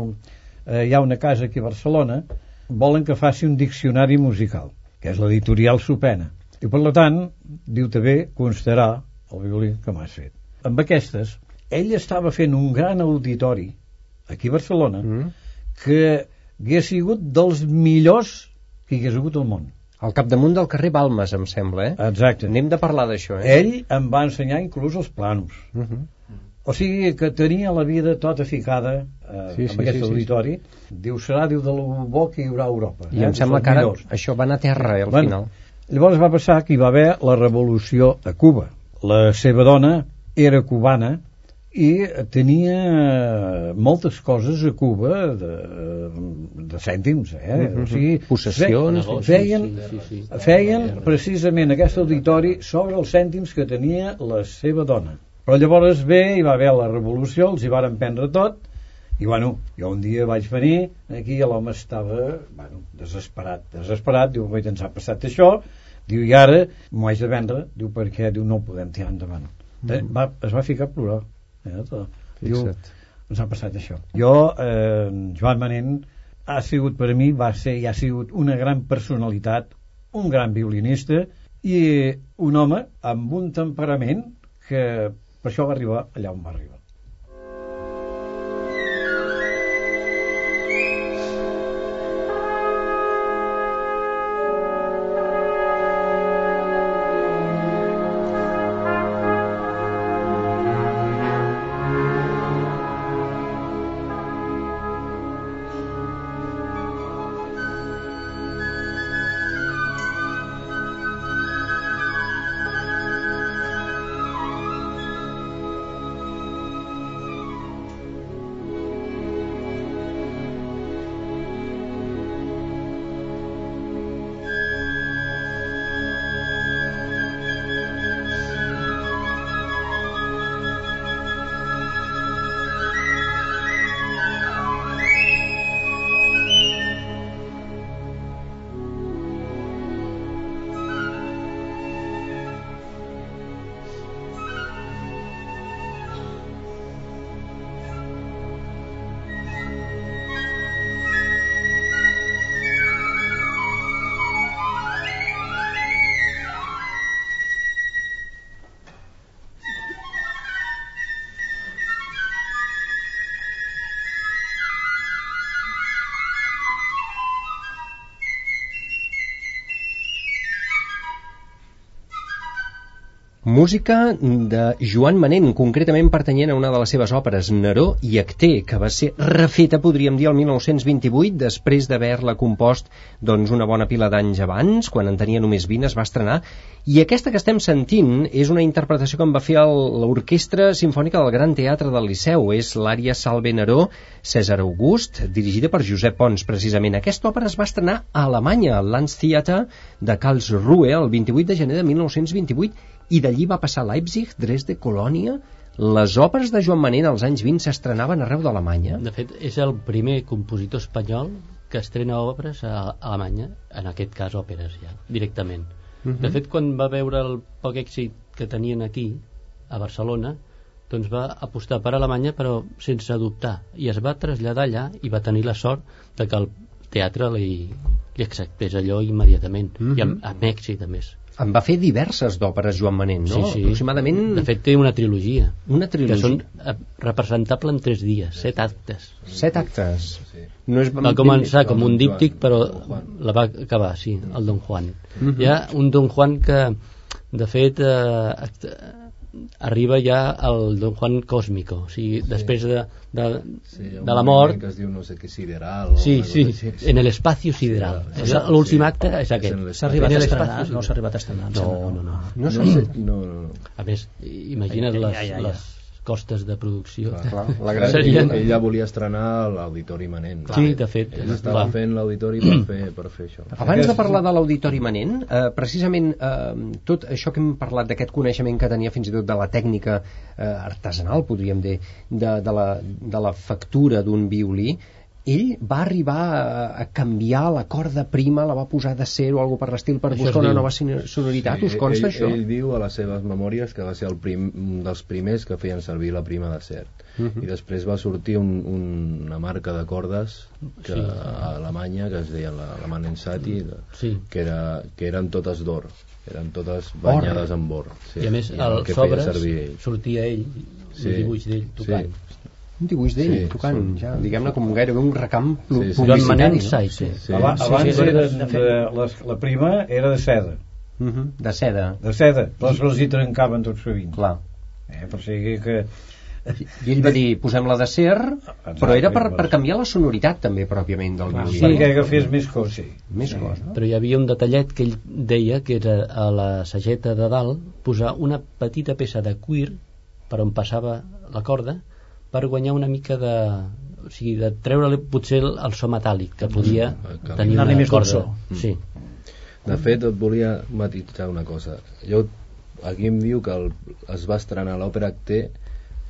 Speaker 6: eh, hi ha una casa aquí a Barcelona, volen que faci un diccionari musical, que és l'editorial Supena. I per tant, diu també, constarà el violí que m'has fet. Amb aquestes, ell estava fent un gran auditori aquí a Barcelona
Speaker 3: Mm.
Speaker 6: que hagués sigut dels millors que hi hagués hagut al món.
Speaker 3: Al capdamunt del carrer Balmes, em sembla, eh?
Speaker 6: Exacte.
Speaker 3: Anem de parlar d'això, eh?
Speaker 6: Ell em va ensenyar inclús els planos.
Speaker 3: Uh -huh.
Speaker 6: O sigui que tenia la vida tota ficada eh,
Speaker 3: Sí,
Speaker 6: sí,
Speaker 3: sí,
Speaker 6: amb aquest
Speaker 3: sí, sí,
Speaker 6: auditori. Diu, serà, diu, de lo bo que hi haurà a Europa.
Speaker 3: I em
Speaker 6: dels
Speaker 3: sembla que ara
Speaker 6: millors.
Speaker 3: això va anar a terra, eh, al
Speaker 6: Bueno,
Speaker 3: final.
Speaker 6: Llavors va passar que hi va haver la revolució a Cuba. La seva dona era cubana i tenia moltes coses a Cuba de, de cèntims, eh? O sigui,
Speaker 3: Possessions,
Speaker 6: fe- feien,
Speaker 4: sí, sí, sí.
Speaker 6: feien precisament aquest auditori sobre els cèntims que tenia la seva dona. Però llavors ve, hi va haver la revolució, els hi varen prendre tot, i bueno, jo un dia vaig venir aquí i l'home estava bueno, desesperat, desesperat, diu, "Guaita, ens ha passat això, diu, i ara m'ho haig de vendre, diu, perquè diu, no ho podem tirar endavant. Eh, va, es va ficar a plorar. Eh, diu, ens ha passat això. Jo, eh, Joan Manent, ha sigut per a mi, va ser i ha sigut una gran personalitat, un gran violinista i un home amb un temperament que per això va arribar allà on va arribar.
Speaker 3: Música de Joan Manent, concretament pertanyent a una de les seves òperes, Neró i Acté, que va ser refeta, podríem dir, el 1928, després d'haver-la compost doncs, una bona pila d'anys abans, quan en tenia només 20, es va estrenar, i aquesta que estem sentint és una interpretació que en va fer l'Orquestra Simfònica del Gran Teatre del Liceu, és l'ària Salve Neró, César August, dirigida per Josep Pons, precisament. Aquesta òpera es va estrenar a Alemanya, al Landstheater de Karlsruhe, el 28 de gener de 1928, i d'allí va passar a Leipzig, Dresde, Colònia... Les òperes de Joan Manent als anys 20 s'estrenaven arreu d'Alemanya.
Speaker 4: De fet, és el primer compositor espanyol que estrena òperes a Alemanya, en aquest cas òperes ja, directament.
Speaker 3: Mhm.
Speaker 4: De fet, quan va veure el poc èxit que tenien aquí, a Barcelona, doncs va apostar per Alemanya però sense dubtar i es va traslladar allà i va tenir la sort de que el teatre li, li acceptés allò immediatament
Speaker 3: Mhm.
Speaker 4: i amb, amb èxit a més
Speaker 3: En va fer diverses d'òperes Joan Manent, no?
Speaker 4: sí, sí.
Speaker 3: Aproximadament
Speaker 4: de fet té una trilogia
Speaker 3: una
Speaker 4: que
Speaker 3: trilogia.
Speaker 4: són eh, representables en tres dies, set actes
Speaker 3: Set actes. No és...
Speaker 4: va començar com un díptic però la va acabar, sí, el Don Juan
Speaker 3: Mhm.
Speaker 4: hi ha un Don Juan que de fet eh, arriba ja el Don Juan Cósmico, o sigui, després de, de,
Speaker 5: Sí,
Speaker 4: de la mort...
Speaker 5: que es diu no sé què sideral o
Speaker 4: Sí, sí,
Speaker 5: així.
Speaker 4: en el espacio sideral.
Speaker 5: Sí,
Speaker 4: És
Speaker 5: sí.
Speaker 4: L'últim acte és aquest.
Speaker 5: l'espai.
Speaker 7: S'ha arribat a estrenar? No s'ha arribat a estrenar.
Speaker 4: No, no, no.
Speaker 3: No
Speaker 5: No, no, no, no.
Speaker 4: A més, imagina't les, les costes de producció.
Speaker 5: Clar.
Speaker 3: Clar, la gran...
Speaker 4: Serien-
Speaker 5: Ell, ella volia estrenar l'Auditori Manent.
Speaker 4: Sí, de fet.
Speaker 5: Ell estava
Speaker 4: clar.
Speaker 5: fent l'Auditori per fer, per fer això.
Speaker 3: Abans de parlar de l'Auditori Manent, eh, precisament eh, tot això que hem parlat d'aquest coneixement que tenia fins i tot de la tècnica eh, artesanal, podríem dir, de, de, la, de la factura d'un violí, ell va arribar a, a canviar la corda prima, la va posar de ser o alguna per l'estil per
Speaker 4: Això
Speaker 3: buscar una
Speaker 4: diu.
Speaker 3: nova sonoritat, us consta
Speaker 5: ell,
Speaker 3: això?
Speaker 5: Ell diu a les seves memòries que va ser el prim, un dels primers que feien servir la prima de cert.
Speaker 3: Mhm.
Speaker 5: I després va sortir un, un, una marca de cordes que,
Speaker 4: Sí.
Speaker 5: a Alemanya que es deia la, la Manensati,
Speaker 4: Sí.
Speaker 5: que, era, que eren totes d'or. Eren totes banyades amb or. Sí.
Speaker 4: I a més,
Speaker 5: el feia
Speaker 4: sobres sortia ell,
Speaker 5: Sí.
Speaker 4: un dibuix d'ell tocant.
Speaker 5: Sí.
Speaker 3: Un dibuix d'ell,
Speaker 5: Sí,
Speaker 3: tocant,
Speaker 5: sí.
Speaker 3: ja, diguem-ne, com gairebé un recam
Speaker 5: Sí, sí.
Speaker 3: Publicitari. No?
Speaker 4: Sait.
Speaker 5: Sí.
Speaker 6: Aba-
Speaker 7: Sí,
Speaker 6: Abans
Speaker 7: sí,
Speaker 6: eren
Speaker 7: de
Speaker 6: de,
Speaker 7: fet-
Speaker 6: les, la prima era de seda,
Speaker 3: Mhm, De seda,
Speaker 6: de seda, però els hi trencaven tot sovint.
Speaker 3: clar.
Speaker 6: Eh, per sigui que...
Speaker 3: I ell va dir, posem-la de ser, però era per, per canviar la sonoritat també pròpiament del violí.
Speaker 6: perquè agafés més cos, sí.
Speaker 3: Més cosa.
Speaker 4: Però hi havia un detallet que ell deia que era a la sageta de dalt posar una petita peça de cuir per on passava la corda per guanyar una mica de o sigui, de treure potser el, so metàl·lic que podia
Speaker 5: que
Speaker 4: tenir
Speaker 7: donar-li
Speaker 4: una
Speaker 7: més
Speaker 4: corda
Speaker 7: dolçor.
Speaker 4: sí.
Speaker 5: De fet, et volia matitzar una cosa. Jo, aquí em diu que el, es va estrenar l'òpera Acté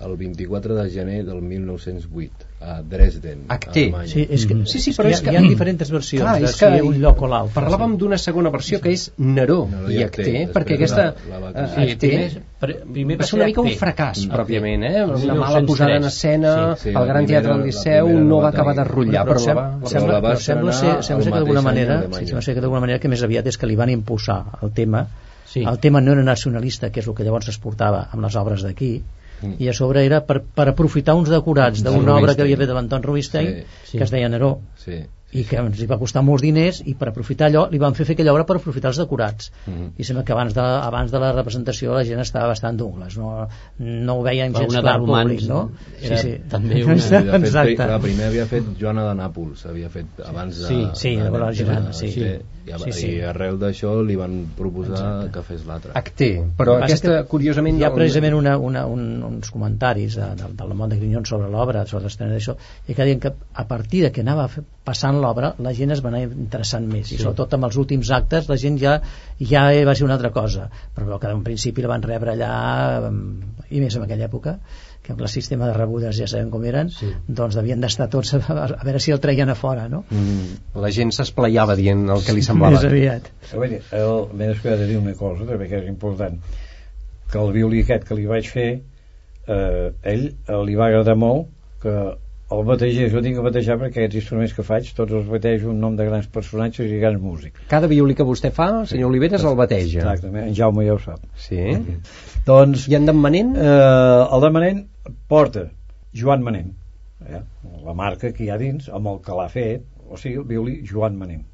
Speaker 5: el 24 de gener del 1908 a Dresden,
Speaker 3: Acté.
Speaker 5: Alemanya.
Speaker 7: Sí, és que,
Speaker 3: Sí, sí,
Speaker 7: és
Speaker 3: però
Speaker 7: que
Speaker 3: és
Speaker 7: hi,
Speaker 3: que-
Speaker 7: ha, hi ha diferents versions
Speaker 3: Clar,
Speaker 7: de si
Speaker 3: que
Speaker 7: un lloc o l'altre.
Speaker 3: Parlàvem d'una segona versió que és Neró
Speaker 5: Neró
Speaker 3: i Acté, perquè aquesta
Speaker 5: la-
Speaker 3: eh. Acté
Speaker 4: primer, pr- primer
Speaker 3: va ser una mica un fracàs
Speaker 5: Mm.
Speaker 3: pròpiament, eh? una
Speaker 4: 1903.
Speaker 3: mala posada en escena
Speaker 5: Sí, sí,
Speaker 3: el
Speaker 5: la
Speaker 3: Gran Teatre del Liceu no va acabar de rotllar,
Speaker 7: però, sembla, però sembla ser, sembla ser que d'alguna
Speaker 5: a
Speaker 7: manera sí, sembla ser que d'alguna manera que més aviat és que li van impulsar el tema
Speaker 4: Sí.
Speaker 7: el tema no era nacionalista que és el que llavors es portava amb les obres d'aquí
Speaker 5: Mm.
Speaker 7: I a sobre era per, per aprofitar uns decorats
Speaker 5: De
Speaker 7: d'una obra que havia fet de l'Anton Rubinstein
Speaker 5: Sí,
Speaker 4: sí.
Speaker 7: que es deia Neró
Speaker 5: Sí.
Speaker 7: i que ens hi va costar molts diners i per aprofitar allò li van fer fer aquella obra per aprofitar els decorats
Speaker 5: Mhm.
Speaker 7: i sembla que abans de, abans de la representació la gent estava bastant d'ungles no, no ho veien gens
Speaker 4: una de
Speaker 7: clar al públic no?
Speaker 4: era també una-
Speaker 5: I de fet,
Speaker 7: exacte
Speaker 5: la primer havia fet Joana de Nàpols havia fet abans de,
Speaker 4: Sí,
Speaker 7: sí,
Speaker 5: de,
Speaker 7: de la Girana, sí.
Speaker 5: Acté. I,
Speaker 7: Sí, sí.
Speaker 5: i arrel d'això li van proposar que fes l'altre
Speaker 3: Acté, però
Speaker 7: Passa
Speaker 3: aquesta,
Speaker 7: que
Speaker 3: curiosament...
Speaker 7: hi ha precisament una, una, un, uns comentaris de, de, del món de Grignon sobre l'obra sobre l'estrena d'això i que deien que a partir de que anava passant l'obra la gent es va anar interessant més sí. i sobretot amb els últims actes la gent ja, ja va ser una altra cosa però que en principi la van rebre allà em, i més en aquella època que amb el sistema de rebudes ja sabem com eren
Speaker 4: Sí.
Speaker 7: doncs devien d'estar tots a, a veure si el treien a fora no?
Speaker 5: mm.
Speaker 3: La gent s'esplaiava dient el que li semblava.
Speaker 7: més aviat
Speaker 6: A veure, el, més que he de dir una cosa també que és important que el violí aquest que li vaig fer eh, ell eh, li va agradar molt que el bategés, jo tinc que batejar perquè aquests instruments que faig tots els batejo un nom de grans personatges i grans músics
Speaker 3: Cada violí que vostè fa, senyor Oliveres, el bateja.
Speaker 6: exactament, en Jaume ja ho sap
Speaker 3: Sí.
Speaker 6: doncs
Speaker 3: I en d'en Manent?
Speaker 6: eh, el de Manent porta Joan Manent eh? la marca que hi ha dins amb el que l'ha fet o sigui, el violí Joan Manent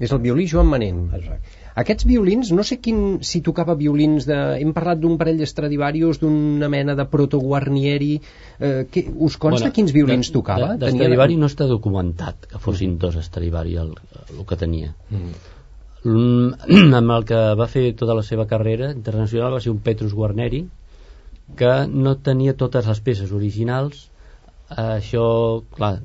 Speaker 3: És el violí Joan Manent.
Speaker 6: exacte
Speaker 3: Aquests violins, no sé quin, si tocava violins de... Hem parlat d'un parell d'Estradivarius, d'una mena de proto-Guarnieri... Eh, que, us consta bueno, quins violins tocava?
Speaker 4: de, d'Estradivarius no està documentat que fossin dos Stradivari el, el que tenia mm. amb el que va fer tota la seva carrera internacional va ser un Petrus Guarneri que no tenia totes les peces originals això, clar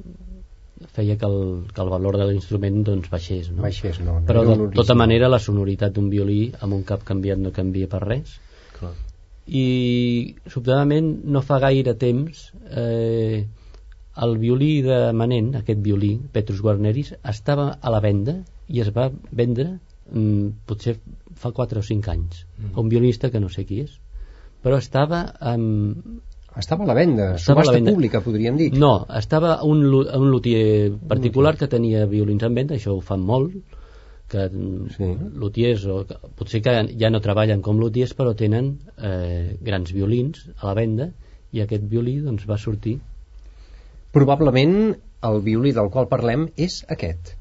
Speaker 4: feia que el, que el valor de l'instrument doncs baixés, no?
Speaker 3: Baixés, no. no
Speaker 4: però de tota manera la sonoritat d'un violí amb un cap canviat no canvia per res
Speaker 5: Clar.
Speaker 4: i sobtadament no fa gaire temps eh, el violí de Manent, aquest violí Petrus Guarneris, estava a la venda i es va vendre mm, potser fa 4 o 5 anys
Speaker 3: Mm.
Speaker 4: a un violinista que no sé qui és però estava amb,
Speaker 3: Estava a la venda,
Speaker 4: Estava a la venda.
Speaker 3: pública, podríem dir.
Speaker 4: no, estava un, un luthier particular que tenia violins en venda, això ho fan molt que
Speaker 3: Sí.
Speaker 4: luthiers o, que- potser que ja no treballen com luthiers però tenen eh, grans violins a la venda i aquest violí doncs, va sortir
Speaker 3: Probablement el violí del qual parlem és aquest.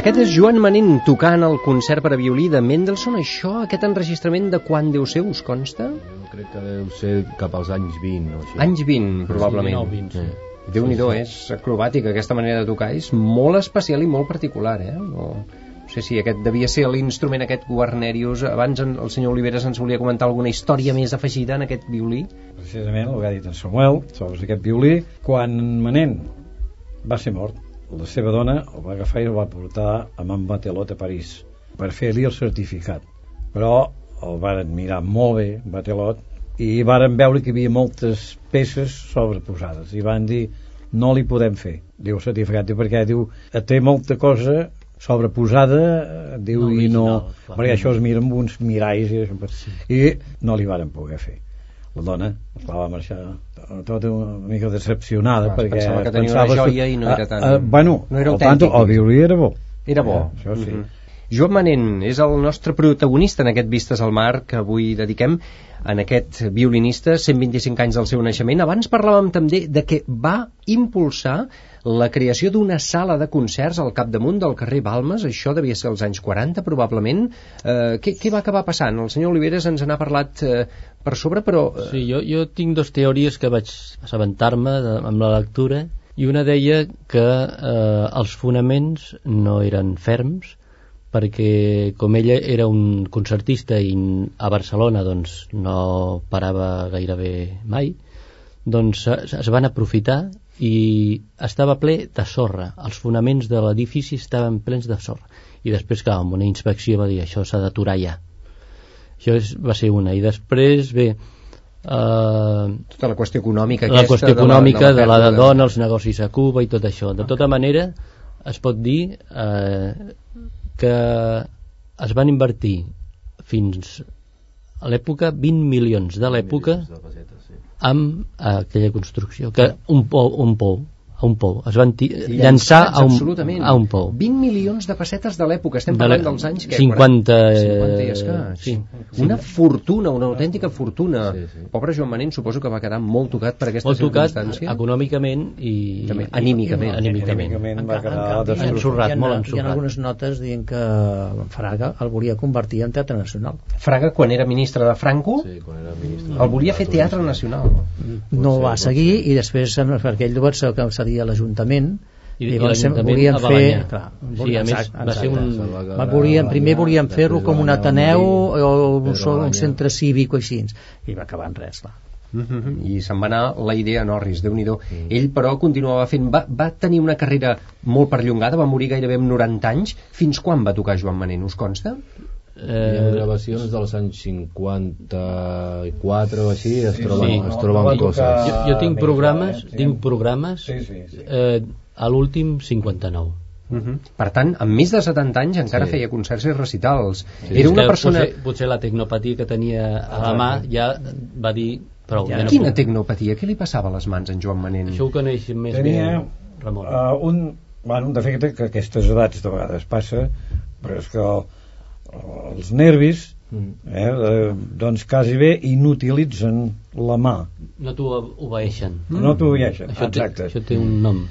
Speaker 3: Aquest és Joan Manent tocant el concert per a violí de Mendelssohn. Això, aquest enregistrament de quan deu ser, us consta?
Speaker 5: Jo crec que deu ser cap als anys 20 o així.
Speaker 3: Anys 20, probablement.
Speaker 4: 19, 20, sí.
Speaker 3: Déu-n'hi-do, és acrobàtica, aquesta manera de tocar. És molt especial i molt particular, eh? No, no sé si aquest devia ser l'instrument aquest Guarnerius. Abans en, el senyor Oliveres ens volia comentar alguna història més afegida en aquest violí.
Speaker 6: precisament el que ha dit en Samuel sobre aquest violí quan Manent va ser mort la seva dona el va agafar i el va portar a Man Batelot a París per fer-li el certificat. Però el varen mirar molt bé Batelot i varen veure que hi havia moltes peces sobreposades i van dir no li podem fer diu el certificat diu, perquè diu té molta cosa sobreposada eh, diu
Speaker 4: No
Speaker 6: i no
Speaker 4: clar.
Speaker 6: perquè això es mira amb uns miralls i, això, i no li varen poder fer la dona esclar, va marxar tota una mica decepcionada
Speaker 3: Clar,
Speaker 6: perquè
Speaker 3: pensava que tenia una
Speaker 6: pensava-
Speaker 3: joia i no era tan-
Speaker 6: Ah, ah, bueno,
Speaker 3: no era
Speaker 6: al tanto, el violí era bo
Speaker 3: Era bo.
Speaker 6: Eh, això sí
Speaker 3: Mhm. Joan Manent és el nostre protagonista en aquest Vistes al Mar que avui dediquem en aquest violinista, 125 anys del seu naixement. Abans parlàvem també de que va impulsar la creació d'una sala de concerts al capdamunt del carrer Balmes, això devia ser als anys 40 probablement. Eh, què, què va acabar passant? El senyor Oliveres ens n'ha parlat eh, per sobre, però... Eh,
Speaker 4: Sí, jo, jo tinc dos teories que vaig assabentar-me amb la lectura i una deia que eh, els fonaments no eren ferms perquè com ella era un concertista i a Barcelona doncs no parava gairebé mai doncs es, es van aprofitar i estava ple de sorra. Els fonaments de l'edifici estaven plens de sorra. I després clar, amb una inspecció va dir això s'ha d'aturar ja. Això és, va ser una. I després bé eh,
Speaker 3: tota la qüestió econòmica
Speaker 4: la
Speaker 3: aquesta
Speaker 4: qüestió
Speaker 3: de
Speaker 4: econòmica de la, de,
Speaker 3: pèrdua
Speaker 4: dona, els negocis a Cuba i tot això. De tota manera, es pot dir eh, que es van invertir fins a l'època 20 milions. De l'època
Speaker 5: De sí.
Speaker 4: Amb aquella construcció, que un pou, un pou, a un pou, es van llançar a un,
Speaker 3: absolutament.
Speaker 4: a un pou.
Speaker 3: 20 milions de pessetes de l'època, estem
Speaker 4: De
Speaker 3: parlant dels anys que
Speaker 4: 50,
Speaker 3: 50 i escaig.
Speaker 4: sí.
Speaker 3: Una fortuna, una autèntica fortuna.
Speaker 5: Sí, sí.
Speaker 3: Pobre Joan Manent suposo que va quedar molt tocat per aquesta
Speaker 4: Molt tocat
Speaker 3: circumstància.
Speaker 4: econòmicament i
Speaker 3: També anímicament.
Speaker 4: anímicament.
Speaker 6: Anímicament va
Speaker 7: En
Speaker 6: quedar destrozat.
Speaker 4: ensorrat,
Speaker 7: hi ha,
Speaker 4: molt
Speaker 7: Hi ha
Speaker 4: ensorrat.
Speaker 7: algunes notes dient que Fraga el volia convertir en teatre nacional.
Speaker 3: Fraga, quan era ministre de Franco,
Speaker 5: Sí, quan era ministre.
Speaker 3: el volia fer teatre nacional.
Speaker 7: No va seguir i després perquè ell va ser que seria l'Ajuntament
Speaker 4: I, i
Speaker 7: llavors
Speaker 4: l'Ajuntament
Speaker 7: volien
Speaker 4: a
Speaker 7: fer clar,
Speaker 4: sí,
Speaker 7: volien-
Speaker 4: a més,
Speaker 7: exacte,
Speaker 4: va ser un...
Speaker 7: Va, volien, primer volien fer-lo com un Ateneu o un, sol, un centre cívic o així. I va acabar en res clar.
Speaker 3: Mhm, I se'n va anar la idea a Norris, déu nhi Ell, però, continuava fent... Va, va tenir una carrera molt perllongada, va morir gairebé amb 90 anys. Fins quan va tocar Joan Manent, us consta?
Speaker 5: Hi ha
Speaker 4: Eh,
Speaker 5: gravacions dels anys 54 o així, es troben,
Speaker 4: sí.
Speaker 5: es troben
Speaker 6: Va
Speaker 5: coses.
Speaker 4: jo, jo tinc programes,
Speaker 6: eh?
Speaker 4: tinc programes
Speaker 6: Sí, sí, sí.
Speaker 4: eh, a l'últim 59.
Speaker 3: Mhm. Per tant, amb més de 70 anys encara
Speaker 5: Sí.
Speaker 3: feia concerts i recitals.
Speaker 5: Sí,
Speaker 3: Era una persona...
Speaker 4: Potser, potser la tecnopatia que tenia a la mà ja va dir prou, ja, no
Speaker 3: Quina
Speaker 4: puc.
Speaker 3: tecnopatia? Què li passava a les mans en Joan Manent?
Speaker 4: Això ho coneix més
Speaker 6: Tenia
Speaker 4: bé Ramon.
Speaker 6: uh, un, bueno, un defecte que a aquestes edats de vegades passa, però és que el, els nervis
Speaker 5: Mm.
Speaker 6: eh, eh, doncs quasi bé inutilitzen la mà
Speaker 4: No t'ho obeeixen.
Speaker 6: no t'ho veieixen,
Speaker 4: Això té,
Speaker 6: exacte
Speaker 4: això té un nom.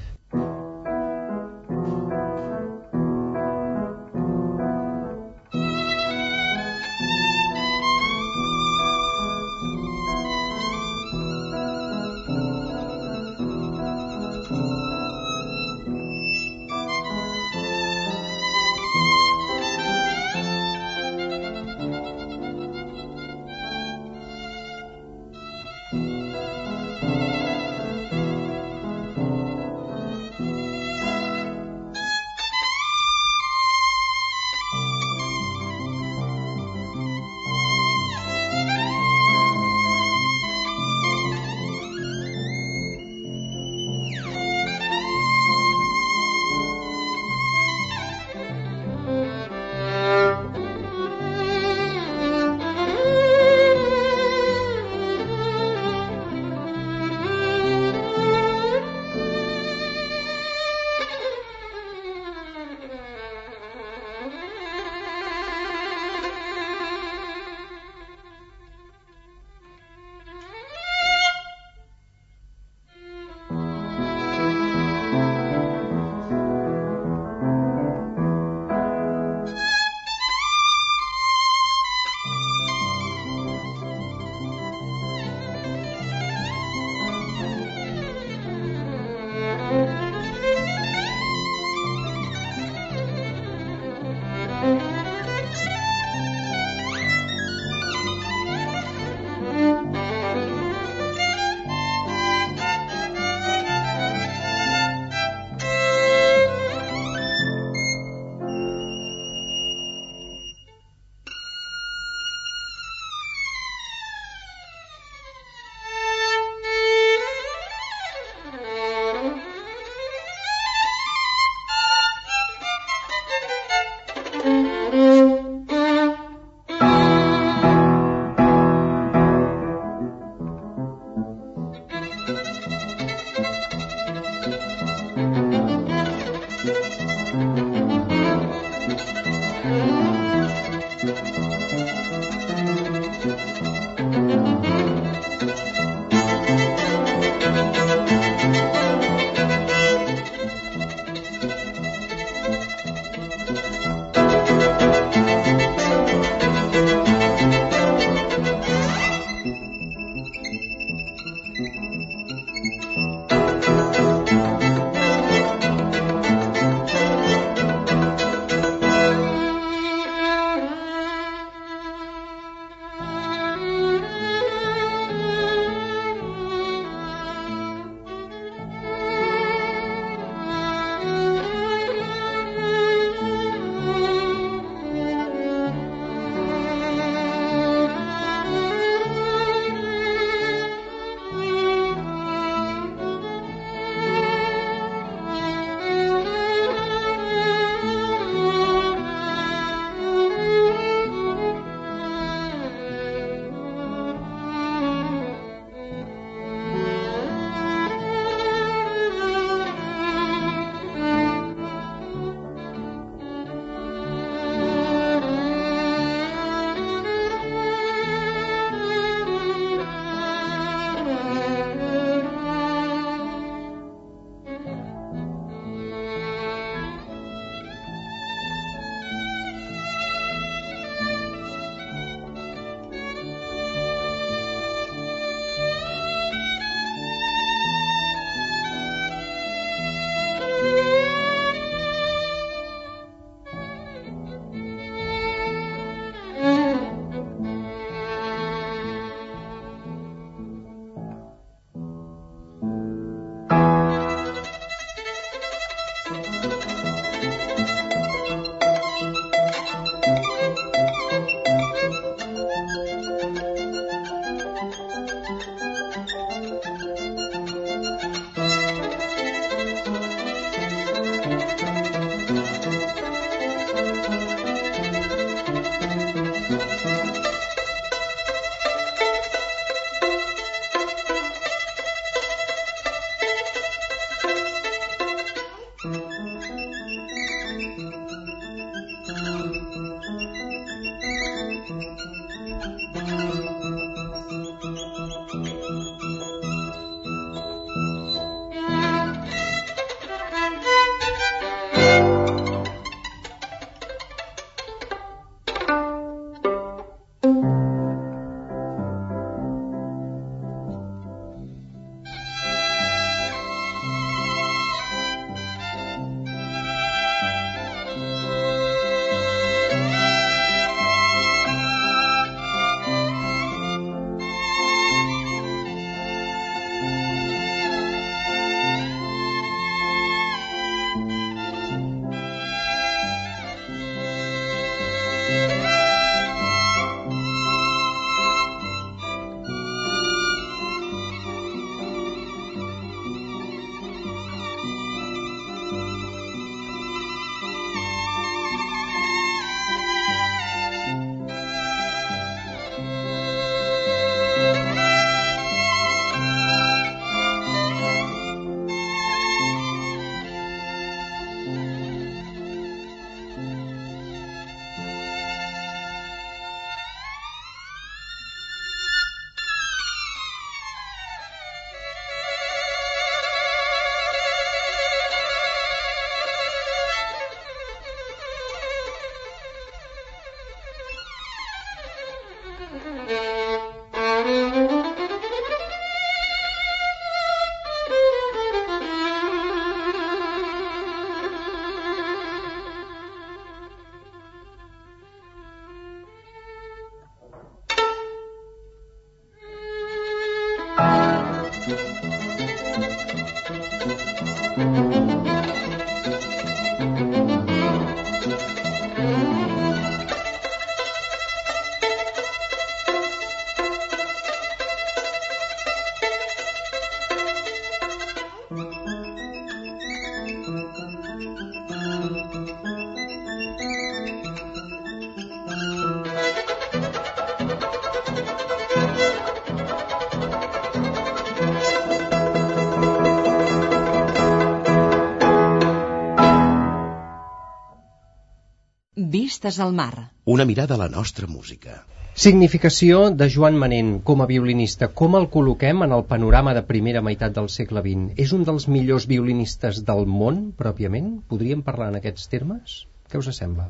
Speaker 1: Vistes al mar.
Speaker 2: Una mirada a la nostra música.
Speaker 3: Significació de Joan Manent com a violinista. Com el col·loquem en el panorama de primera meitat del segle XX? És un dels millors violinistes del món, pròpiament? Podríem parlar en aquests termes? Què us sembla?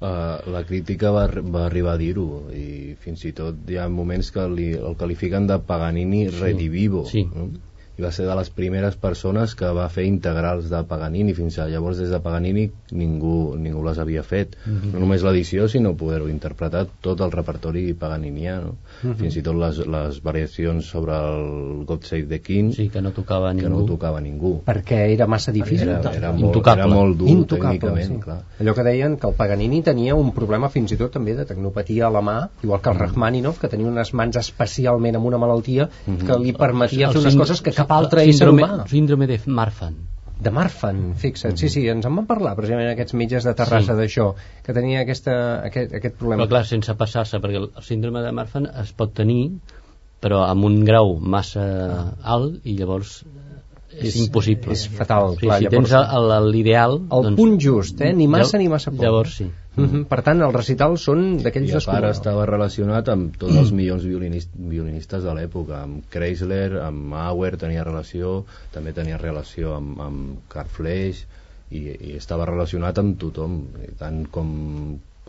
Speaker 5: Uh, la crítica va, va arribar a dir-ho i fins i tot hi ha moments que li, el qualifiquen de Paganini redivivo
Speaker 4: Sí.
Speaker 5: no? I va ser de les primeres persones que va fer integrals de Paganini fins a llavors des de Paganini ningú, ningú les havia fet
Speaker 4: Mhm.
Speaker 5: no només l'edició sinó poder-ho interpretar tot el repertori paganinià no? Fins i tot les, les variacions sobre el God Save the King
Speaker 4: Sí, que no tocava
Speaker 5: que
Speaker 4: ningú.
Speaker 5: no tocava ningú
Speaker 3: Perquè era massa difícil.
Speaker 5: era, era, molt,
Speaker 4: Intocable.
Speaker 5: era molt dur
Speaker 3: Intocable,
Speaker 5: tècnicament
Speaker 3: sí.
Speaker 5: clar.
Speaker 3: Allò que deien que el Paganini tenia un problema fins i tot també de tecnopatia a la mà, igual que el Rachmaninoff, que tenia unes mans especialment amb una malaltia que li permetia
Speaker 4: El
Speaker 3: fer unes coses que cap altre ésser
Speaker 4: síndrome,
Speaker 3: humà.
Speaker 4: síndrome de Marfan.
Speaker 3: De Marfan, fixa't, sí, sí, ens en van parlar precisament aquests metges de Terrassa
Speaker 4: Sí.
Speaker 3: d'això, que tenia aquesta, aquest, aquest problema.
Speaker 4: Però clar, sense passar-se, perquè el síndrome de Marfan es pot tenir, però amb un grau massa alt i llavors eh, és,
Speaker 3: És-
Speaker 4: impossible.
Speaker 3: és fatal,
Speaker 4: sí,
Speaker 3: clar,
Speaker 4: si
Speaker 3: llavors-
Speaker 4: tens el- el- l'ideal...
Speaker 3: El punt just, eh? Ni massa ni massa poc.
Speaker 4: Llavors sí.
Speaker 3: Mhm, Per tant, els recitals són d'aquells
Speaker 5: I a part estava relacionat amb tots els millors violinist, violinistes de l'època, amb Kreisler, amb Auer tenia relació, també tenia relació amb, amb Carl Fleisch, i, i estava relacionat amb tothom, tant com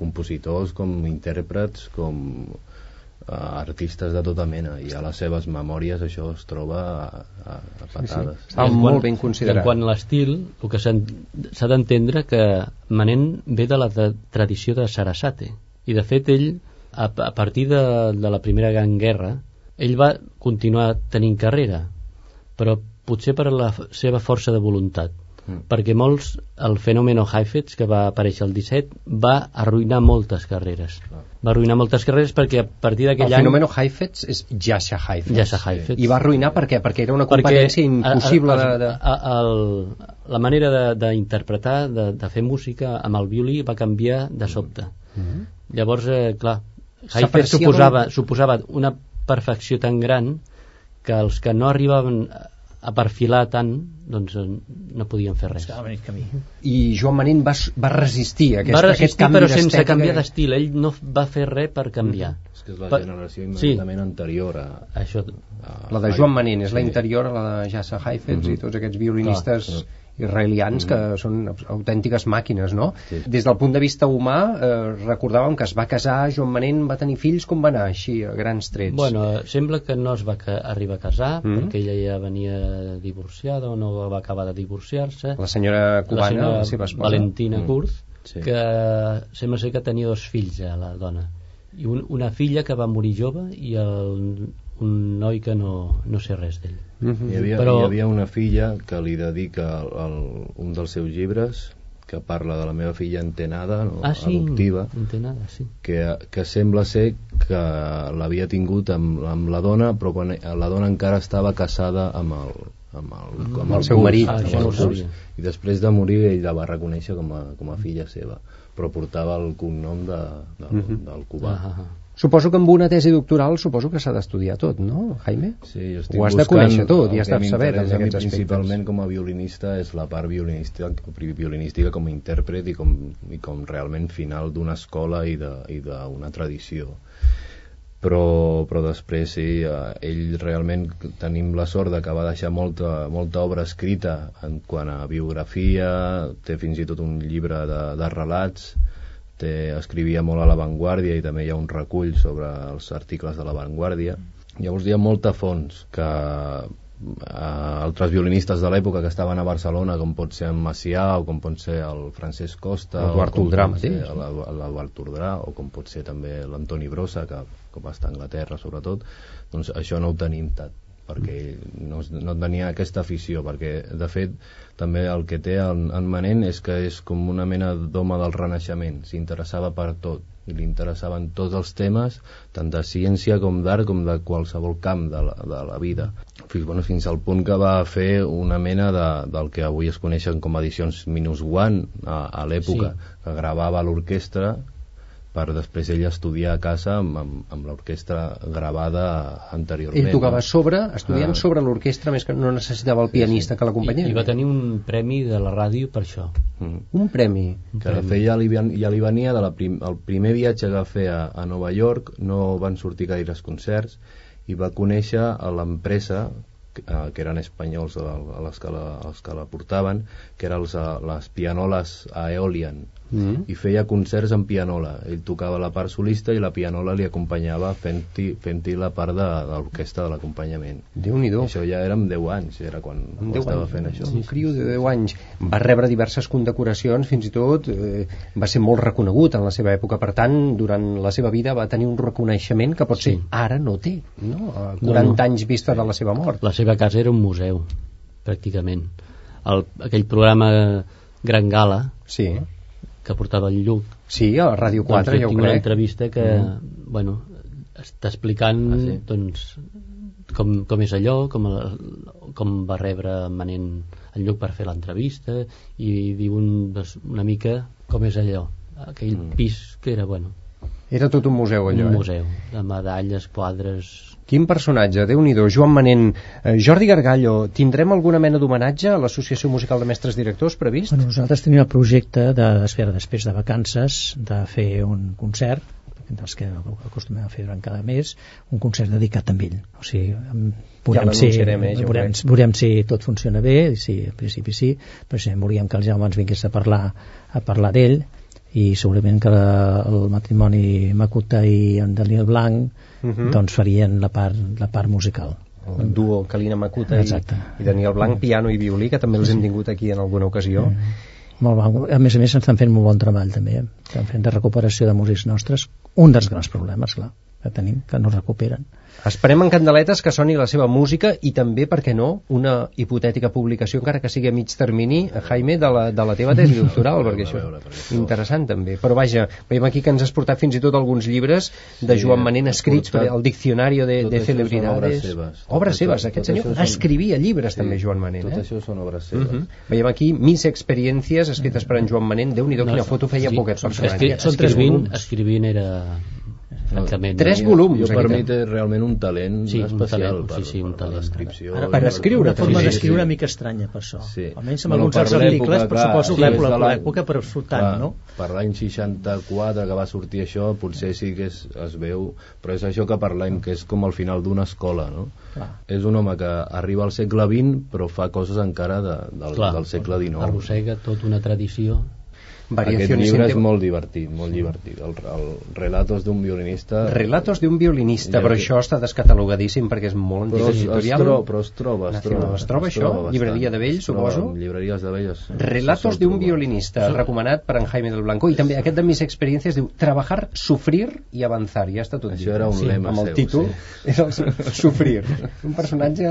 Speaker 5: compositors, com intèrprets, com uh, artistes de tota mena, i a les seves memòries això es troba a, a, a patades. Sí, sí.
Speaker 4: En
Speaker 3: molt ben considerat.
Speaker 4: En quant a l'estil, el que s'ha d'entendre que Manent ve de la de, tradició de Sarasate i de fet ell a, a partir de, de la Primera Gran Guerra ell va continuar tenint carrera però potser per la seva força de voluntat
Speaker 5: Mm.
Speaker 4: perquè molts, el fenòmeno Heifetz que va aparèixer el 17 va arruïnar moltes carreres va arruïnar moltes carreres perquè a partir
Speaker 3: El
Speaker 4: d'aquell any
Speaker 3: fenòmeno Heifetz és Jascha Heifetz.
Speaker 4: Jascha Heifetz.
Speaker 3: I va arruïnar per què? Perquè era una
Speaker 4: perquè
Speaker 3: competència impossible
Speaker 4: a, a,
Speaker 3: de... de...
Speaker 4: a, a, el, la manera de- d'interpretar de, de, de fer música amb el violí va canviar de sobte
Speaker 3: Mhm.
Speaker 4: llavors, eh, clar Heifetz suposava, suposava una perfecció tan gran que els que no arribaven a perfilar tant doncs eh, no podien fer res
Speaker 7: Estava venint camí.
Speaker 3: I Joan Manent va, va resistir aquest,
Speaker 4: va
Speaker 3: aquest
Speaker 4: resistir
Speaker 3: canvi
Speaker 4: però sense canviar d'estil ell no va fer res per canviar
Speaker 5: És que és la
Speaker 4: Per-
Speaker 5: generació
Speaker 4: sí.
Speaker 5: immediatament anterior a,
Speaker 4: això
Speaker 5: a
Speaker 3: La de Joan Manent és la interior a la de Jassa Heifetz
Speaker 5: Mhm.
Speaker 3: i tots aquests violinistes
Speaker 5: Clar.
Speaker 3: Israelians que són autèntiques màquines, no?
Speaker 5: Sí.
Speaker 3: Des del punt de vista humà, eh, recordàvem que es va casar, Joan Manent va tenir fills, com va anar així, a grans trets?
Speaker 4: Bueno, sembla que no es va arribar a casar
Speaker 3: Mm.
Speaker 4: perquè ella ja venia divorciada o no va acabar de divorciar-se
Speaker 3: La senyora cubana, la,
Speaker 4: senyora
Speaker 3: seva esposa.
Speaker 4: Valentina
Speaker 5: Mm.
Speaker 4: Kurz
Speaker 5: Sí.
Speaker 4: que sembla ser que tenia dos fills ja la dona i un, una filla que va morir jove i el, un noi que no, no sé res d'ell
Speaker 3: Mhm.
Speaker 5: Hi havia,
Speaker 4: Però-
Speaker 5: hi havia una filla que li dedica el, el, un dels seus llibres que parla de la meva filla entenada, no?
Speaker 4: ah sí,
Speaker 5: adoptiva,
Speaker 4: no té nada, sí
Speaker 5: que, que sembla ser que l'havia tingut amb, amb la dona, però quan la dona encara estava casada amb el, amb el, amb
Speaker 3: Amb el seu marit.
Speaker 4: Ah,
Speaker 5: amb el
Speaker 4: sabia.
Speaker 5: I després de morir ell la va reconèixer com a, com a filla seva, però portava el cognom de, de,
Speaker 3: Mhm.
Speaker 5: del cubà.
Speaker 4: ah, ah, ah.
Speaker 3: Suposo que amb una tesi doctoral suposo que s'ha d'estudiar tot, no, Jaime?
Speaker 5: Sí, jo estic
Speaker 3: Ho has de conèixer tot i has de saber
Speaker 5: mi
Speaker 3: aquests aspectes.
Speaker 5: principalment com a violinista és la part violinística, violinística com a intèrpret i com, i com realment final d'una escola i d'una tradició però, però després sí, eh, ell realment tenim la sort de que va deixar molta, molta obra escrita en quant a biografia té fins i tot un llibre de, de relats té, escrivia molt a l'avantguàrdia i també hi ha un recull sobre els articles de l'avantguàrdia llavors hi ha molta fons que eh, altres violinistes de l'època que estaven a Barcelona com pot ser en Macià o com pot ser el Francesc Costa pot ser
Speaker 3: mateix.
Speaker 5: l'Eduard Toldrà o com pot ser també l'Antoni Brossa que, que va estar a Anglaterra sobretot doncs això no ho tenim tant perquè no, no tenia aquesta afició perquè de fet també el que té en, en Manent és que és com una mena d'home del renaixement s'interessava per tot i li interessaven tots els temes tant de ciència com d'art com de qualsevol camp de la, de la vida fins, bueno, fins al punt que va fer una mena de, del que avui es coneixen com edicions minus one a, a l'època
Speaker 4: Sí.
Speaker 5: que gravava l'orquestra per després ell estudiar a casa amb, amb, amb l'orquestra gravada anteriorment.
Speaker 3: Ell tocava sobre, estudiant
Speaker 5: Ah.
Speaker 3: sobre l'orquestra, més que no necessitava el pianista que
Speaker 4: I,
Speaker 3: l'acompanyés.
Speaker 4: I va tenir un premi de la ràdio per això,
Speaker 5: Mm.
Speaker 3: Un premi.
Speaker 5: Que de fet ja li, ja li venia del prim, el primer viatge que va fer a, a Nova York, no van sortir gaires concerts, i va conèixer a l'empresa que, eh, que eren espanyols les, que la, els que la portaven, que eren els, eh, les pianoles Aeolian,
Speaker 3: Mm.
Speaker 5: i feia concerts en pianola. Ell tocava la part solista i la pianola li acompanyava fent-hi fent la part de, de l'orquestra de l'acompanyament.
Speaker 3: Déu-n'hi-do.
Speaker 5: Això ja era amb 10 anys, era quan
Speaker 3: Amb 10
Speaker 5: estava
Speaker 3: anys,
Speaker 5: fent això.
Speaker 3: Un criu de 10 anys. Va rebre diverses condecoracions, fins i tot eh, va ser molt reconegut en la seva època. Per tant, durant la seva vida va tenir un reconeixement que potser
Speaker 4: Sí.
Speaker 3: ara no té. No? A 40
Speaker 4: No, no.
Speaker 3: anys vista de la seva mort.
Speaker 4: La seva casa era un museu, pràcticament. El, aquell programa Gran Gala,
Speaker 3: Sí,
Speaker 4: que portava el Lluc,
Speaker 3: sí a Ràdio 4,
Speaker 4: doncs,
Speaker 3: ja ho
Speaker 4: tinc una
Speaker 3: crec.
Speaker 4: entrevista que, bueno, està explicant
Speaker 5: Ah, sí?
Speaker 4: doncs, com, com és allò, com, el, com va rebre Manent en Lluc per fer l'entrevista i diu un, doncs, una mica com és allò, aquell
Speaker 5: Mm.
Speaker 4: pis que era, bueno,
Speaker 3: Era tot un museu, allò.
Speaker 4: un
Speaker 3: eh?
Speaker 4: museu de medalles, quadres...
Speaker 3: Quin personatge, déu nhi Joan Manent. Eh, Jordi Gargallo, tindrem alguna mena d'homenatge a l'Associació Musical de Mestres Directors previst?
Speaker 7: Bueno, nosaltres tenim el projecte de, espera, després de vacances de fer un concert dels que acostumem a fer durant cada mes un concert dedicat a ell o sigui, em- veurem, si,
Speaker 3: l'anunciarem, eh, ja
Speaker 7: veurem, veurem si tot funciona bé si en principi sí però si volíem que el Jaume ens vingués a parlar a parlar d'ell i segurament que la, el matrimoni Macuta i en Daniel Blanc
Speaker 3: Mhm.
Speaker 7: doncs farien la part, la part musical
Speaker 3: el duo Calina Macuta i,
Speaker 7: Exacte.
Speaker 3: i Daniel Blanc, piano i violí, que també els hem tingut aquí en alguna ocasió.
Speaker 7: molt bon. a més a més estan fent molt bon treball també eh? estan fent de recuperació de músics nostres un dels grans problemes clar, que tenim, que no es recuperen
Speaker 3: Esperem en candeletes que soni la seva música i també, per què no, una hipotètica publicació, encara que sigui a mig termini, a Jaime, de la, de la teva tesi doctoral, perquè això
Speaker 5: veure, perquè això-
Speaker 3: interessant també. Però vaja, veiem aquí que ens has portat fins i tot alguns llibres de
Speaker 5: Sí,
Speaker 3: Joan Manent
Speaker 5: has
Speaker 3: escrits,
Speaker 5: portat-
Speaker 3: el Diccionario de, de Celebridades.
Speaker 5: obres seves.
Speaker 3: Obres seves, aquest senyor
Speaker 5: són-
Speaker 3: escrivia llibres també,
Speaker 5: Sí,
Speaker 3: Joan Manent.
Speaker 5: Tot
Speaker 3: eh?
Speaker 5: això són obres
Speaker 3: Uh
Speaker 5: seves.
Speaker 3: -huh. Veiem aquí mis experiències escrites per en Joan Manent. Déu-n'hi-do, quina
Speaker 4: No,
Speaker 3: foto feia
Speaker 4: sí, són-
Speaker 3: personatge.
Speaker 4: escri-
Speaker 7: Són tres
Speaker 4: escrivint,
Speaker 7: volums.
Speaker 4: escrivint era francament
Speaker 3: Tres
Speaker 5: Jo-
Speaker 3: volums,
Speaker 5: Jo per
Speaker 3: aquí.
Speaker 5: mi té realment un talent
Speaker 4: Sí, un
Speaker 5: especial
Speaker 4: talent,
Speaker 5: per,
Speaker 4: sí, sí, un
Speaker 5: per
Speaker 4: talent.
Speaker 5: la descripció.
Speaker 3: Ara, per
Speaker 5: i
Speaker 3: escriure,
Speaker 7: una forma
Speaker 3: Sí, sí,
Speaker 7: d'escriure
Speaker 5: sí.
Speaker 7: una mica estranya per això
Speaker 5: Sí.
Speaker 7: almenys en
Speaker 5: Bueno,
Speaker 7: alguns
Speaker 5: per
Speaker 7: dels
Speaker 5: l'època,
Speaker 7: articles però
Speaker 5: clar,
Speaker 7: suposo
Speaker 5: sí,
Speaker 7: que
Speaker 5: és
Speaker 7: per l'època però sortant
Speaker 5: Clar,
Speaker 7: no?
Speaker 5: per l'any 64 que va sortir això potser sí que es, es veu però és això que parlem que és com al final d'una escola no?
Speaker 7: Clar.
Speaker 5: és un home que arriba al segle XX però fa coses encara de, del,
Speaker 4: Clar,
Speaker 5: del segle XIX
Speaker 4: arrossega tota una tradició
Speaker 5: aquest llibre és molt divertit molt divertit el, el Relatos d'un violinista
Speaker 3: Relatos d'un violinista,
Speaker 5: Ja
Speaker 3: però això està descatalogadíssim perquè és molt
Speaker 5: però es, es,
Speaker 3: editorial.
Speaker 5: troba, però es troba es troba,
Speaker 3: Es troba això?
Speaker 5: bastant.
Speaker 3: Llibreria de Vell,
Speaker 5: Es troba
Speaker 3: suposo?
Speaker 5: llibreries de Vell es-
Speaker 3: Relatos d'un violinista, recomanat per en Jaime del Blanco i també aquest de mis experiències diu trabajar, sufrir i avanzar ja està tot
Speaker 5: Això
Speaker 3: dit,
Speaker 5: era un
Speaker 3: sí,
Speaker 5: lema
Speaker 3: amb el
Speaker 5: seu,
Speaker 3: títol
Speaker 5: sí.
Speaker 3: és el su- sufrir un personatge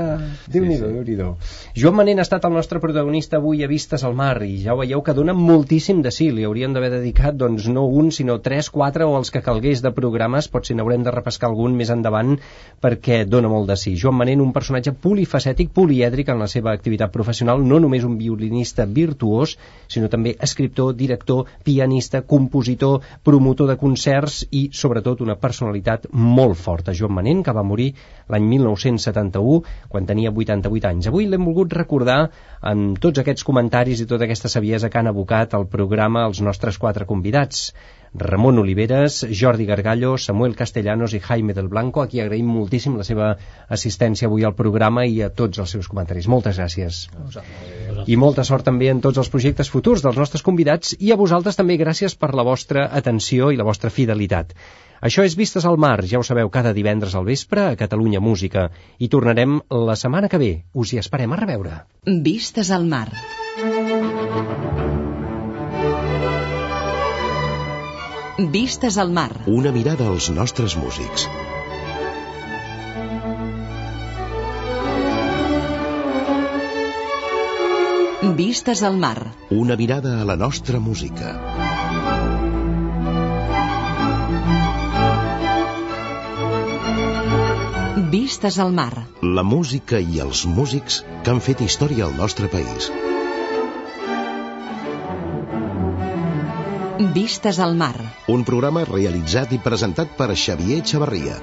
Speaker 3: déu-n'hi-do,
Speaker 5: Sí, sí.
Speaker 3: déu-n'hi-do Joan Manent ha estat el nostre protagonista avui a Vistes al Mar i ja veieu que dona moltíssim de sí li haurien d'haver dedicat doncs no un sinó tres, quatre o els que calgués de programes potser n'haurem de repescar algun més endavant perquè dona molt de sí Joan Manent un personatge polifacètic, polièdric en la seva activitat professional, no només un violinista virtuós, sinó també escriptor, director, pianista, compositor, promotor de concerts i, sobretot, una personalitat molt forta. Joan Manent, que va morir l'any 1971, quan tenia 88 anys. Avui l'hem volgut recordar amb tots aquests comentaris i tota aquesta saviesa que han abocat al els nostres quatre convidats. Ramon Oliveres, Jordi Gargallo, Samuel Castellanos i Jaime del Blanco, a qui agraïm moltíssim la seva assistència avui al programa i a tots els seus comentaris. Moltes gràcies. I molta sort també en tots els projectes futurs dels nostres convidats i a vosaltres també gràcies per la vostra atenció i la vostra fidelitat. Això és Vistes al Mar, ja ho sabeu, cada divendres al vespre a Catalunya Música. I tornarem la setmana que ve. Us hi esperem a reveure.
Speaker 1: Vistes al mar. Vistes al mar.
Speaker 2: Una mirada als nostres músics.
Speaker 1: Vistes al mar.
Speaker 2: Una mirada a la nostra música.
Speaker 1: Vistes al mar.
Speaker 2: La música i els músics que han fet història al nostre país.
Speaker 1: Vistes al mar.
Speaker 2: Un programa realitzat i presentat per Xavier Xavarria.